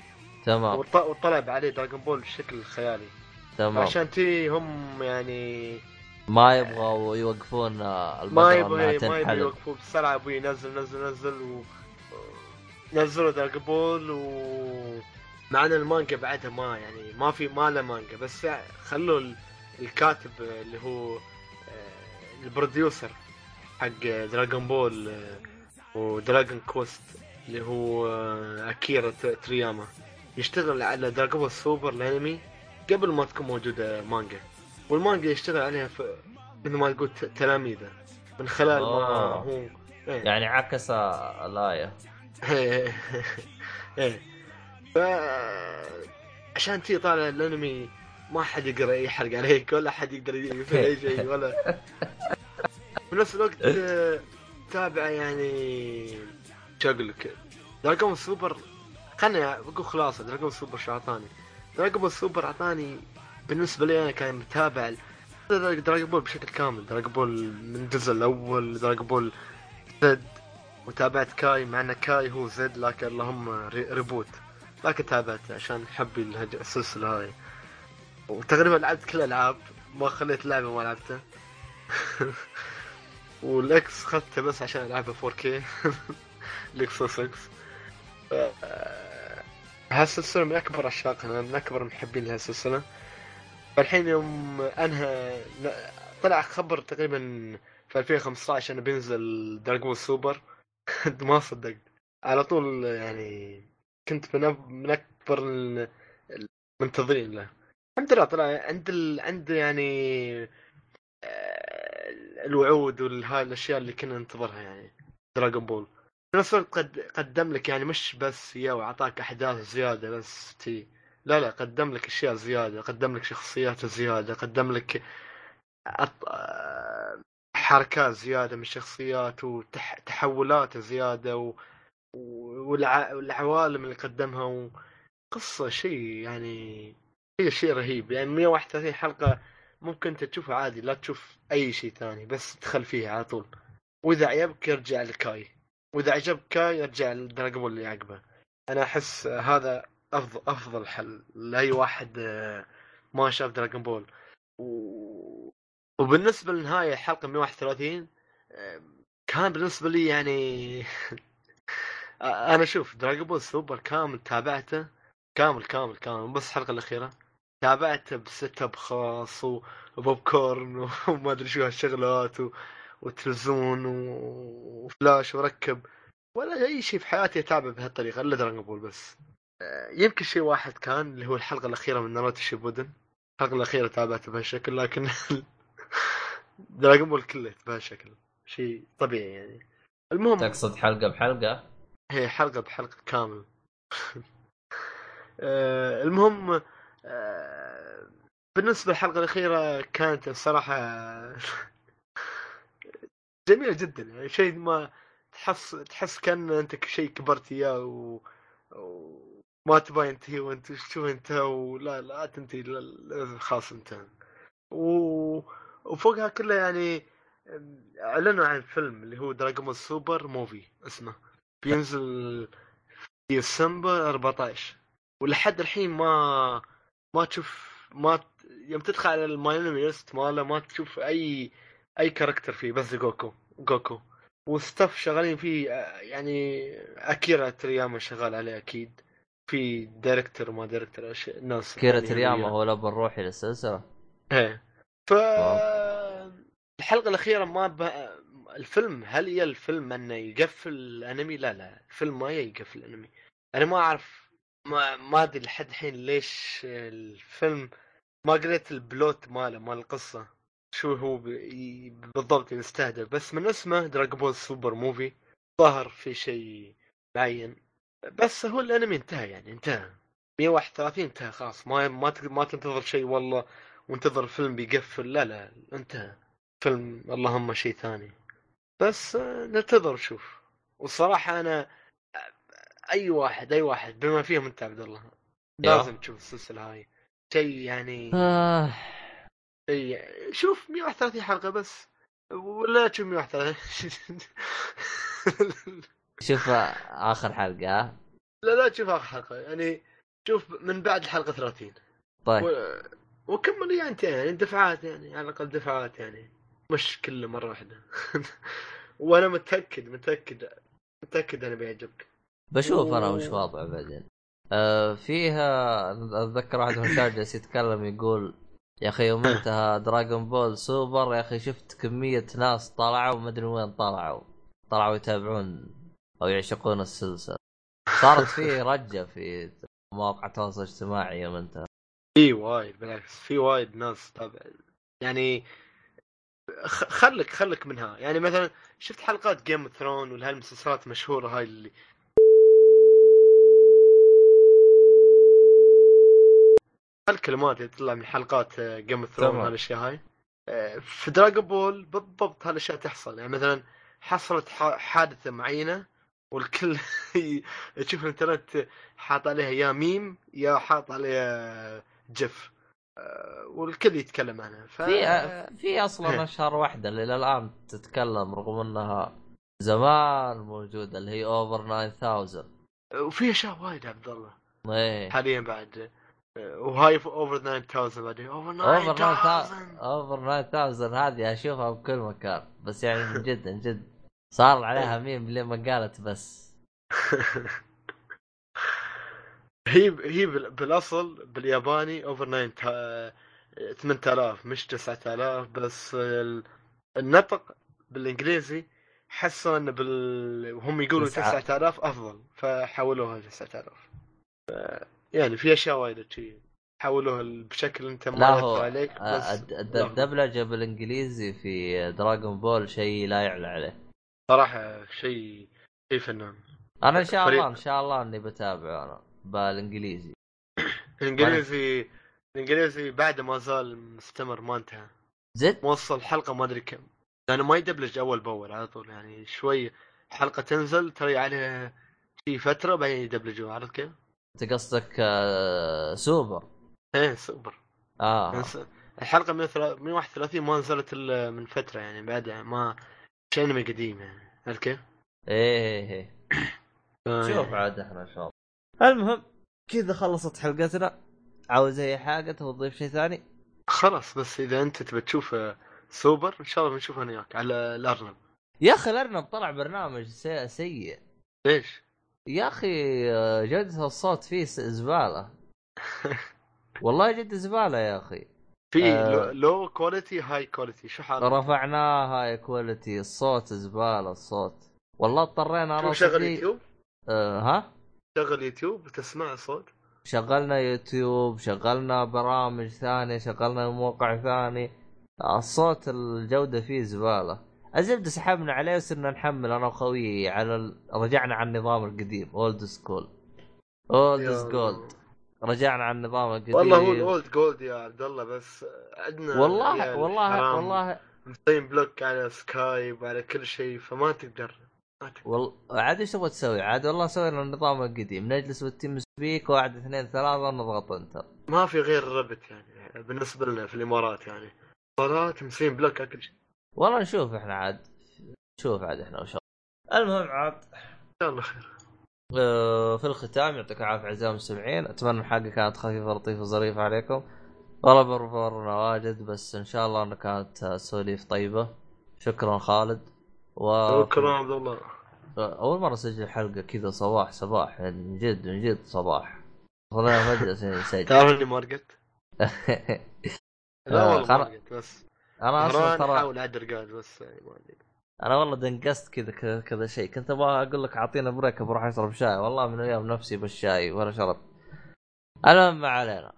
تمام. وط- وطلب عليه Dragon Ball بشكل خيالي. تمام. عشان تي هم يعني ما يبغوا يوقفون ما انها ما تنحلب يوقفوا بسرعة أبوي نزل نزل نزل و نزلوا Dragon Ball و مع إن المانجا بعدها ما يعني ما في ما له مانجا بس خلوا ال- الكاتب اللي هو آه، ال producer حق Dragon Ball آه، و Dragon Quest اللي هو آه، أكيرا تورياما. يشتغل على Dragon Ball Super الانمي قبل ما تكون موجودة مانجا. والمانجا يشتغل عليها مثل ما تقول تلاميذه. من خلال ما. هو إيه. يعني عكس الايه *laughs* إيه إيه. ف عشان تي طالع الانمي ما حد يقدر يحرق عليك ولا حد يقدر يفعل أي شيء *laughs* ولا. في نفس الوقت آه، تابع يعني شو أقول لك Dragon Super خلني بقول خلاصة Dragon Super شو أعطاني؟ Dragon Super أعطاني بالنسبة لي أنا كان متابع Dragon Ball بشكل كامل. Dragon Ball من الجزء الأول Dragon Ball Z. وتابعت Kai مع إن Kai هو Z لكن اللهم re- reboot. لكن تابعته عشان حبي السلسلة هاي. وتقريبا لعبت كل الالعاب ما خليت لعبة ما لعبتها. *laughs* وال X اخذته بس عشان ألعبها 4K *laughs* ال X 6 ف- هالسلسلة من أكبر عشاقها أنا من أكبر محبين لهالسلسلة. فالحين يوم أنهى طلع خبر تقريبا في 2015 إنه بينزل Dragon Super *laughs* ما صدقت على طول يعني كنت من من أكبر ال- المنتظرين له. الحمد لله طلع عند ال... عند يعني آه، الوعود وهاي الأشياء اللي كنا ننتظرها يعني دراغون بول في نفس الوقت قد قدم لك يعني مش بس يا وأعطاك أحداث زيادة بس تي. لا لا قدم لك أشياء زيادة قدم لك شخصيات زيادة قدم لك أط... آه، حركات زيادة من الشخصيات وتحولات زيادة و... والعوالم اللي قدمها وقصة شيء يعني هي شيء رهيب. يعني 131 حلقة ممكن تشوفها عادي لا تشوف أي شيء ثاني بس تدخل فيها على طول. وإذا عجبك يرجع ل Kai. وإذا عجبك Kai يرجع لل Dragon اللي عقبه. أنا أحس هذا افضل أفضل حل لأي واحد آه، ما شاف Dragon Ball. و... وبالنسبة للنهايه حلقة 131 آه، كان بالنسبة لي يعني *laughs* أنا شوف Dragon Ball Super كامل تابعته كامل كامل كامل. بس الحلقة الأخيرة. تابعته ب setup خاص وبوب كورن *laughs* وما أدري شو هالشغلات و... وتلفزيون وفلاش وركب. ولا أي شيء في حياتي أتابع بهالطريقة إلا Dragon Ball بس. يمكن شيء واحد كان اللي هو الحلقة الأخيرة من Naruto Shippuden الحلقة الأخيرة تابعته بهالشكل لكن *laughs* دراجون بول كله بهالشكل. شيء طبيعي يعني. المهم تقصد حلقة بحلقة؟ هي حلقة بحلقة كامل. *laughs* آه، المهم آه، بالنسبة للحلقة الأخيرة كانت الصراحة *laughs* جميلة جدا يعني شيء ما تحس تحس كأن أنت شيء كبرت إياه و... وما تبغى ينتهي وأنت تشوف انتهى ولا لا تنتهي خلاص انتهى و... وفوقها كلها يعني أعلنوا عن فيلم اللي هو Dragon Super Movie اسمه. بينزل في ديسمبر 14 ولحد الحين ما ما تشوف ما يوم تدخل على ال MyAnimeList ماله ما تشوف أي أي character فيه بس جوكو جوكو. و staff شغالين فيه آه، يعني أكيرا تورياما شغال عليه أكيد. في director ما director أش- ناس كيرا يعني تورياما هو الأب الروحي للسلسلة. إيه. ف الحلقة الأخيرة ما ب... الفيلم هل هي الفيلم إنه يقفل الأنمي؟ لا لا الفيلم ما يقفل الأنمي. أنا ما أعرف ما ما أدري لحد الحين ليش الفيلم ما قريت ال plot ماله مال القصة شو هو بالضبط يستهدف. بس من اسمه Dragon Ball Super Movie ظهر في شيء معين. بس هو الأنمي انتهى يعني انتهى. 131 انتهى خلاص. ما ما ما تنتظر شيء والله وانتظر الفيلم بيقفل. لا لا انتهى. فيلم اللهم شيء ثاني. بس آه، ننتظر نشوف. والصراحة أنا آه، أي واحد أي واحد بما فيهم أنت عبد الله. لازم تشوف السلسلة هاي. شيء يعني آه. شيء شوف 131 حلقة بس. ولا تشوف 131 شوف *laughs* آخر حلقة؟ لا لا تشوف آخر حلقة. يعني شوف من بعد الحلقة 30 طيب. و... وكمل يعني أنت يعني دفعات يعني على الأقل دفعات يعني. مش كله مرة واحدة. *laughs* وأنا متأكد متأكد متأكد أنا بيعجبك. بشوف أنا وش وضعه بعدين. آه فيها أتذكر واحد من الشباب جالس يتكلم يقول يا أخي يوم انتهى Dragon Ball Super يا أخي شفت كمية ناس طلعوا ما أدري وين طلعوا. طلعوا يتابعون أو يعشقون السلسلة. صارت في *laughs* رجة في مواقع التواصل الاجتماعي يوم انتهى في وايد بالعكس في وايد ناس طبعا يعني خلك خلك منها. يعني مثلا شفت حلقات Game of Throne ولا هالمسلسلات المشهورة هاي اللي الكلمات اللي تطلع من حلقات Game of Throne. هالاشياء هاي. آه، في Dragon Ball بالضبط هالأشياء تحصل. يعني مثلا حصلت حادثة معينة والكل *laughs* يشوف الإنترنت حاط عليها يا ميم يا حاط عليها GIF. والكل يتكلم عنها ف... في في أصلا أشهر واحدة اللي إلى الآن تتكلم رغم إنها زمان موجودة اللي هي over 9000 وفي أشياء وايد عبد الله. إيه. حاليا بعد آه، وهاي over 9000 بعدين over over 9000 9000 over 9000 هذه أشوفها بكل مكان بس يعني من جد من جد صار عليها ميم لما قالت بس. *laughs* هي هي بال- بالأصل بالياباني over 9 8000 مش 9000 بس ال- النطق بالإنجليزي حسوا إن بال وهم يقولوا تسعة. 9000 أفضل فحولوها ل 9000 ف- يعني في أشياء وايد شي حولوها بشكل أنت ما عليك بس الد- الدبلجة بالإنجليزي في دراغون بول شيء لا يعلى عليه صراحة شيء شيء فنان أنا إن شاء. الله إن شاء الله إني بتابعه أنا بالانجليزي. الإنجليزي الإنجليزي بعد ما زال مستمر ما انتهى. Z موصل حلقة ما أدري كم. لأنه ما يدبلج أول بأول على طول يعني شوي حلقة تنزل ترى عليها شي فترة بعدين يدبلجوها عرفت كيف؟ أنت قصدك آه، سوبر؟ إيه سوبر. آه. يعني الحلقة من ثلا- من 31 ما نزلت إلا من فترة يعني بعدها ما شيء أنمي قديم يعني عرفت كيف؟ إيه إيه إيه. آه، شوف يعني. عاد إحنا إن شاء الله. المهم كذا خلصت حلقتنا عاوز أي حاجة تبغى تضيف شيء ثاني؟ خلاص بس إذا أنت تبي تشوف آه، سوبر إن شاء الله بنشوفه أنا وياك على الأرنب يا أخي الأرنب طلع برنامج سي- سيء ليش؟ يا أخي آه، جودة الصوت فيه زبالة *laughs* والله جد زبالة يا أخي في آه. low quality هاي quality شو حالك؟ رفعناها يا quality الصوت زبالة الصوت والله اضطرينا أنا شغل يوتيوب آه ها شغل يوتيوب وتسمع الصوت شغلنا يوتيوب شغلنا برامج ثانية شغلنا موقع ثاني. الصوت الجودة فيه زبالة. الزبدة سحبنا عليه وصرنا نحمل أنا وخويي على ال... رجعنا على النظام القديم old school old gold رجعنا على النظام القديم. والله هو ال old gold يا عبد الله بس عندنا والله عيال والله والله. مسوين block على Skype وعلى كل شيء فما تقدر ما تقدر. والله عاد إيش تبغى تسوي؟ عاد والله سوينا النظام القديم نجلس بال TeamSpeak واحد اثنين ثلاثة نضغط Enter. ما في غير ربت يعني بالنسبة لنا في الإمارات يعني. اتصالات مسوين block على كل شيء. والله نشوف إحنا عاد. نشوف عاد إحنا وش المهم عاد. إن شاء الله خير. آه، في الختام يعطيك العافية اعزائي المستمعين. أتمنى الحلقة كانت خفيفة لطيفة ظريفة عليكم. والله بربرنا واجد بس إن شاء الله إنها كانت آه، سواليف طيبة. شكرا خالد. و شكرا عبد الله. أول مرة أسجل حلقة كذا صباح صباح يعني من جد من جد صباح. خلينا فجاه نسجل تعرف إني ما رقدت؟ *laughs* لا آه، والله خلا- ما رقدت بس. أنا أصلا ترى أحاول اعد رقاد بس يعني ما أدري. أنا والله دنقست كذا كذا شيء. كنت أبغى أقول لك أعطينا بريك بروح اشرب شاي. والله من أيام نفسي بالشاي ولا شربت. المهم ما علينا.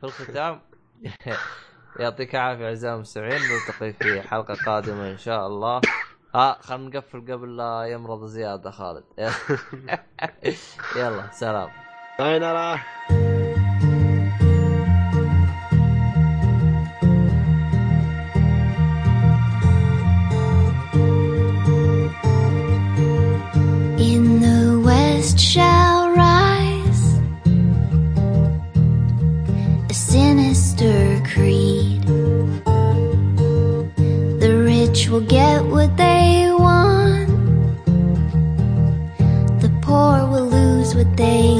في الختام *laughs* يعطيك العافية اعزائي المستمعين نلتقي في حلقة قادمة إن شاء الله. ها خلينا نقفل قبل لا يمرض زياده خالد يلا سلام ساينارا In the west shall rise a sinister creed. The rich will get what they day